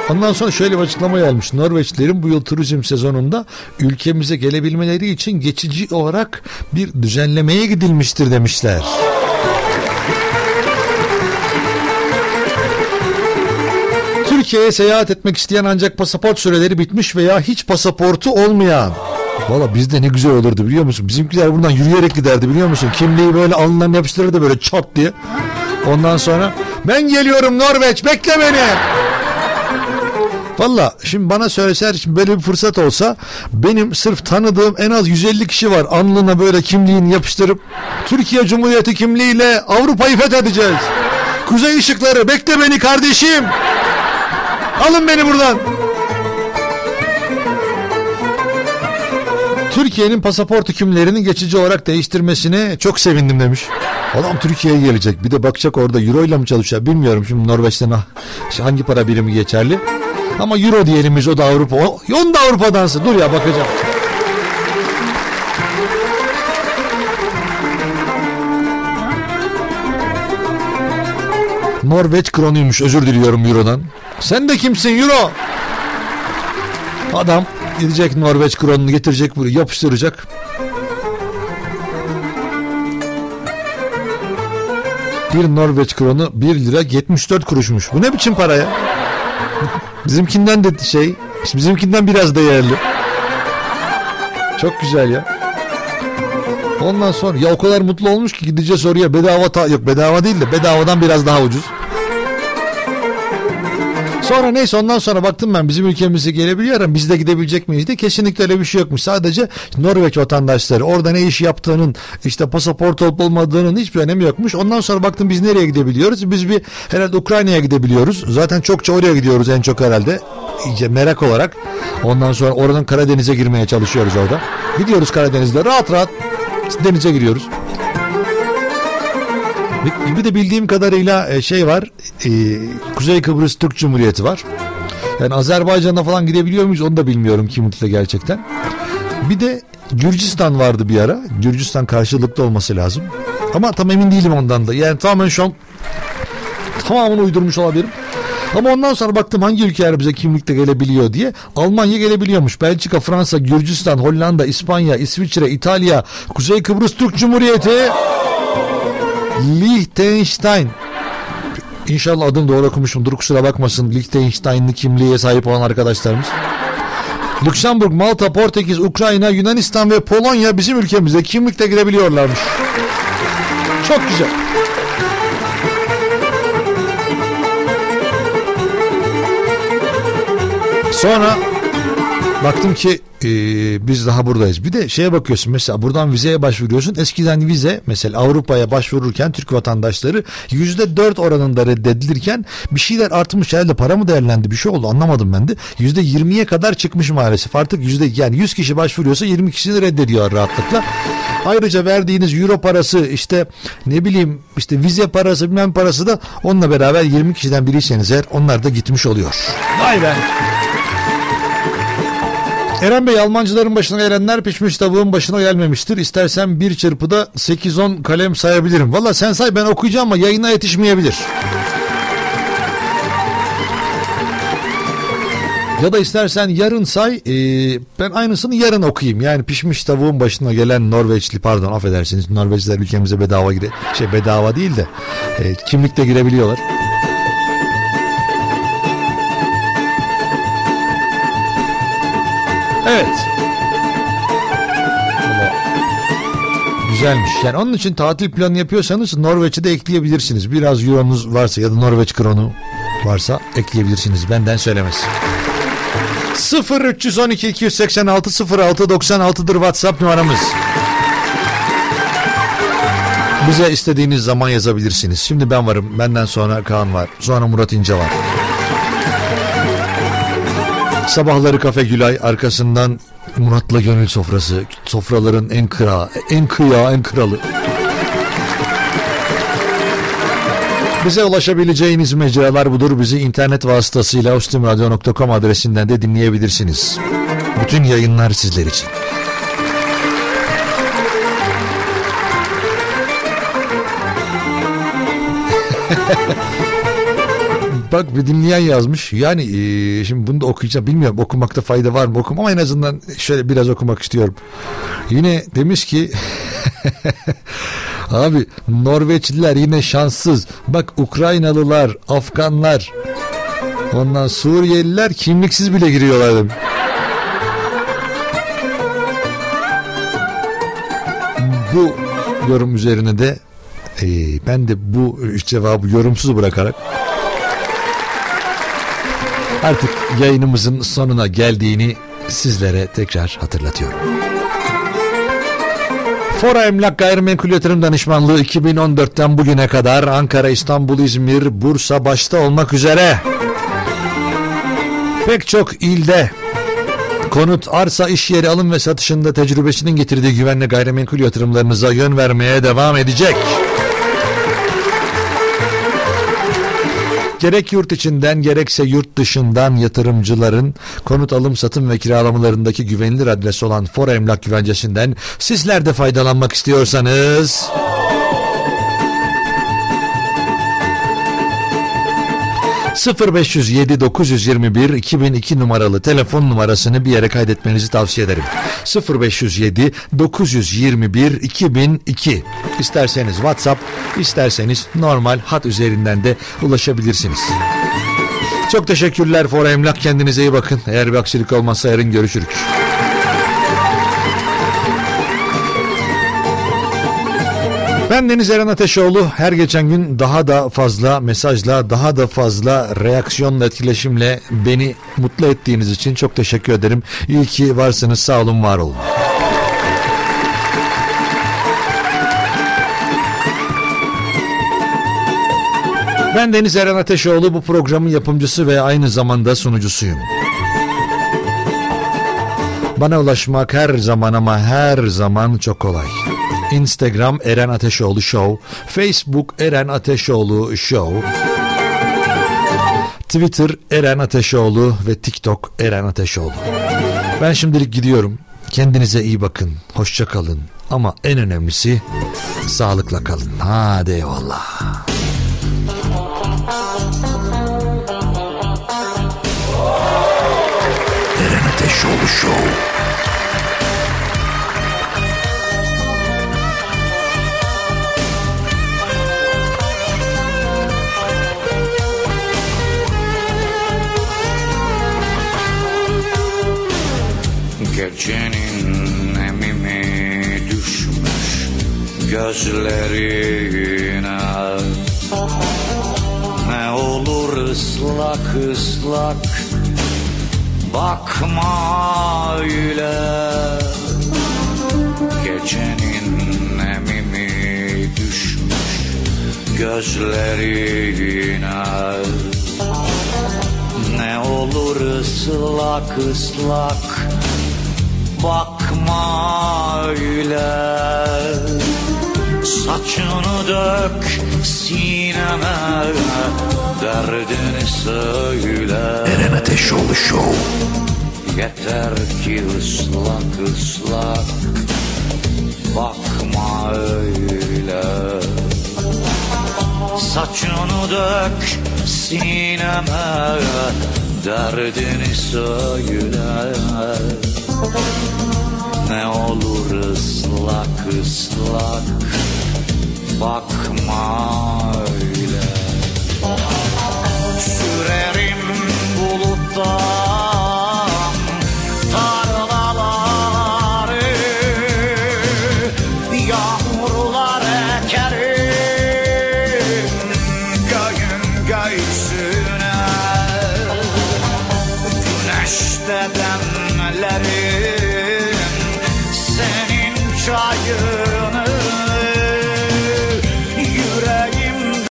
Ondan sonra şöyle bir açıklama gelmiş. Norveçlilerin bu yıl turizm sezonunda ülkemize gelebilmeleri için geçici olarak bir düzenlemeye gidilmiştir demişler. Türkiye'ye seyahat etmek isteyen ancak pasaport süreleri bitmiş veya hiç pasaportu olmayan. Valla bizde ne güzel olurdu biliyor musun? Bizimkiler buradan yürüyerek giderdi biliyor musun? Kimliği böyle alnından yapıştırırdı böyle çat diye. Ondan sonra ben geliyorum Norveç bekle beni. Valla şimdi bana söyleseler şimdi böyle bir fırsat olsa benim sırf tanıdığım en az 150 kişi var. Alnına böyle kimliğini yapıştırıp Türkiye Cumhuriyeti kimliğiyle Avrupa'yı fethedeceğiz. Kuzey ışıkları bekle beni kardeşim. Alın beni buradan. Türkiye'nin pasaport hükümlerinin geçici olarak değiştirmesine çok sevindim demiş. Adam Türkiye'ye gelecek. Bir de bakacak orada euro ile mi çalışıyor bilmiyorum. Şimdi Norveç'ten hangi para birimi geçerli. Ama euro diyelim biz o da Avrupa. O, onu da Avrupa'dansı. Dur ya bakacağım. Norveç kronuymuş özür diliyorum Euro'dan. Sen de kimsin Euro? Adam gidecek Norveç kronunu getirecek buraya yapıştıracak. Bir Norveç kronu 1 lira 74 kuruşmuş. Bu ne biçim para ya? Bizimkinden de şey, bizimkinden biraz değerli. Çok güzel ya. Ondan sonra ya o kadar mutlu olmuş ki gideceğiz oraya bedava ta yok bedava değil de bedavadan biraz daha ucuz. Sonra neyse ondan sonra baktım ben bizim ülkemize gelebiliyor ama biz de gidebilecek miyiz de kesinlikle öyle bir şey yokmuş. Sadece Norveç vatandaşları orada ne iş yaptığının işte pasaport olup olmadığının hiçbir önemi yokmuş. Ondan sonra baktım biz nereye gidebiliyoruz? Biz bir herhalde Ukrayna'ya gidebiliyoruz. Zaten çokça oraya gidiyoruz en çok herhalde. İyice merak olarak. Ondan sonra oradan Karadeniz'e girmeye çalışıyoruz orada. Gidiyoruz Karadeniz'de rahat rahat denize giriyoruz. Bir- de bildiğim kadarıyla e, şey var. e, Kuzey Kıbrıs Türk Cumhuriyeti var. Yani Azerbaycan'a falan gidebiliyor muyuz onu da bilmiyorum kimlikle gerçekten. Bir de Gürcistan vardı bir ara. Gürcistan karşılıklı olması lazım. Ama tam emin değilim ondan da. Yani tamamen şu an tamamını uydurmuş olabilirim. Ama ondan sonra baktım hangi ülkeler bize kimlikle gelebiliyor diye. Almanya gelebiliyormuş. Belçika, Fransa, Gürcistan, Hollanda, İspanya, İsviçre, İtalya, Kuzey Kıbrıs Türk Cumhuriyeti. Liechtenstein. İnşallah adını doğru okumuşumdur kusura bakmasın Liechtenstein'lı kimliğe sahip olan arkadaşlarımız. Lüksemburg, Malta, Portekiz, Ukrayna, Yunanistan ve Polonya bizim ülkemize kimlikle girebiliyorlarmış. Çok güzel. Sonra baktım ki e, biz daha buradayız. Bir de şeye bakıyorsun mesela buradan vizeye başvuruyorsun. Eskiden vize mesela Avrupa'ya başvururken Türk vatandaşları yüzde dört oranında reddedilirken bir şeyler artmış herhalde para mı değerlendi bir şey oldu anlamadım ben de. Yüzde yirmiye kadar çıkmış maalesef. Artık yüzde yani 100 kişi başvuruyorsa 20 kişini reddediyor rahatlıkla. Ayrıca verdiğiniz euro parası işte ne bileyim işte vize parası bilmem parası da onunla beraber 20 kişiden biriyseniz eğer onlar da gitmiş oluyor. Vay be. Eren Bey Almancıların başına gelenler pişmiş tavuğun başına gelmemiştir. İstersen bir çırpıda 8-10 kalem sayabilirim. Valla sen say ben okuyacağım ama yayına yetişmeyebilir. Ya da istersen yarın say e, ben aynısını yarın okuyayım. Yani pişmiş tavuğun başına gelen Norveçli pardon affedersiniz Norveçliler ülkemize bedava gire şey bedava değil de e, kimlikle girebiliyorlar. Evet. Güzelmiş. Yani onun için tatil planı yapıyorsanız Norveç'i de ekleyebilirsiniz. Biraz euronuz varsa ya da Norveç kronu varsa ekleyebilirsiniz. Benden söylemesi. 0 312 286 06 96'dır WhatsApp numaramız. Bize istediğiniz zaman yazabilirsiniz. Şimdi ben varım. Benden sonra Kaan var. Sonra Murat İnce var. Sabahları Kafe Gülay arkasından Murat'la Gönül Sofrası. Sofraların en kıra, en kıya, en kralı. Bize ulaşabileceğiniz mecralar budur. Bizi internet vasıtasıyla ostimradyo.com adresinden de dinleyebilirsiniz. Bütün yayınlar sizler için. Bak bir dinleyen yazmış. Yani e, şimdi bunu da okuyacağım. Bilmiyorum okumakta fayda var mı okum ama en azından şöyle biraz okumak istiyorum. Yine demiş ki Abi Norveçliler yine şanssız. Bak Ukraynalılar, Afganlar, ondan Suriyeliler kimliksiz bile giriyorlar demiş. Bu yorum üzerine de e, ben de bu cevabı yorumsuz bırakarak artık yayınımızın sonuna geldiğini sizlere tekrar hatırlatıyorum. Fora Emlak Gayrimenkul Yatırım Danışmanlığı 2014'ten bugüne kadar Ankara, İstanbul, İzmir, Bursa başta olmak üzere pek çok ilde konut, arsa, iş yeri alım ve satışında tecrübesinin getirdiği güvenli gayrimenkul yatırımlarınıza yön vermeye devam edecek. Gerek yurt içinden gerekse yurt dışından yatırımcıların konut alım satım ve kiralamalarındaki güvenilir adres olan Fora Emlak Güvencesi'nden sizler de faydalanmak istiyorsanız... ...0507 921 2002 numaralı telefon numarasını bir yere kaydetmenizi tavsiye ederim. 0507 921 2002 İsterseniz WhatsApp, isterseniz normal hat üzerinden de ulaşabilirsiniz. Çok teşekkürler Fora Emlak. Kendinize iyi bakın. Eğer bir aksilik olmazsa yarın görüşürüz. Ben Deniz Eren Ateşoğlu. Her geçen gün daha da fazla mesajla, daha da fazla reaksiyonla, etkileşimle beni mutlu ettiğiniz için çok teşekkür ederim. İyi ki varsınız. Sağ olun, var olun. Ben Deniz Eren Ateşoğlu bu programın yapımcısı ve aynı zamanda sunucusuyum. Bana ulaşmak her zaman ama her zaman çok kolay. Instagram Eren Ateşoğlu Show, Facebook Eren Ateşoğlu Show, Twitter Eren Ateşoğlu ve TikTok Eren Ateşoğlu. Ben şimdilik gidiyorum. Kendinize iyi bakın. Hoşça kalın. Ama en önemlisi sağlıkla kalın. Hadi eyvallah. Eren Ateşoğlu Show. Gecenin emimi düşmüş gözlerine Ne olur ıslak ıslak bakma öyle. Gecenin emimi düşmüş gözlerine Ne olur ıslak ıslak bakma öyle. Saçını dök sineme Derdini söyle. Eren Ateşoğlu Show. Yeter ki ıslak ıslak. Bakma öyle. Saçını dök sineme Derdini söyle Ne olur ıslak ıslak Bakma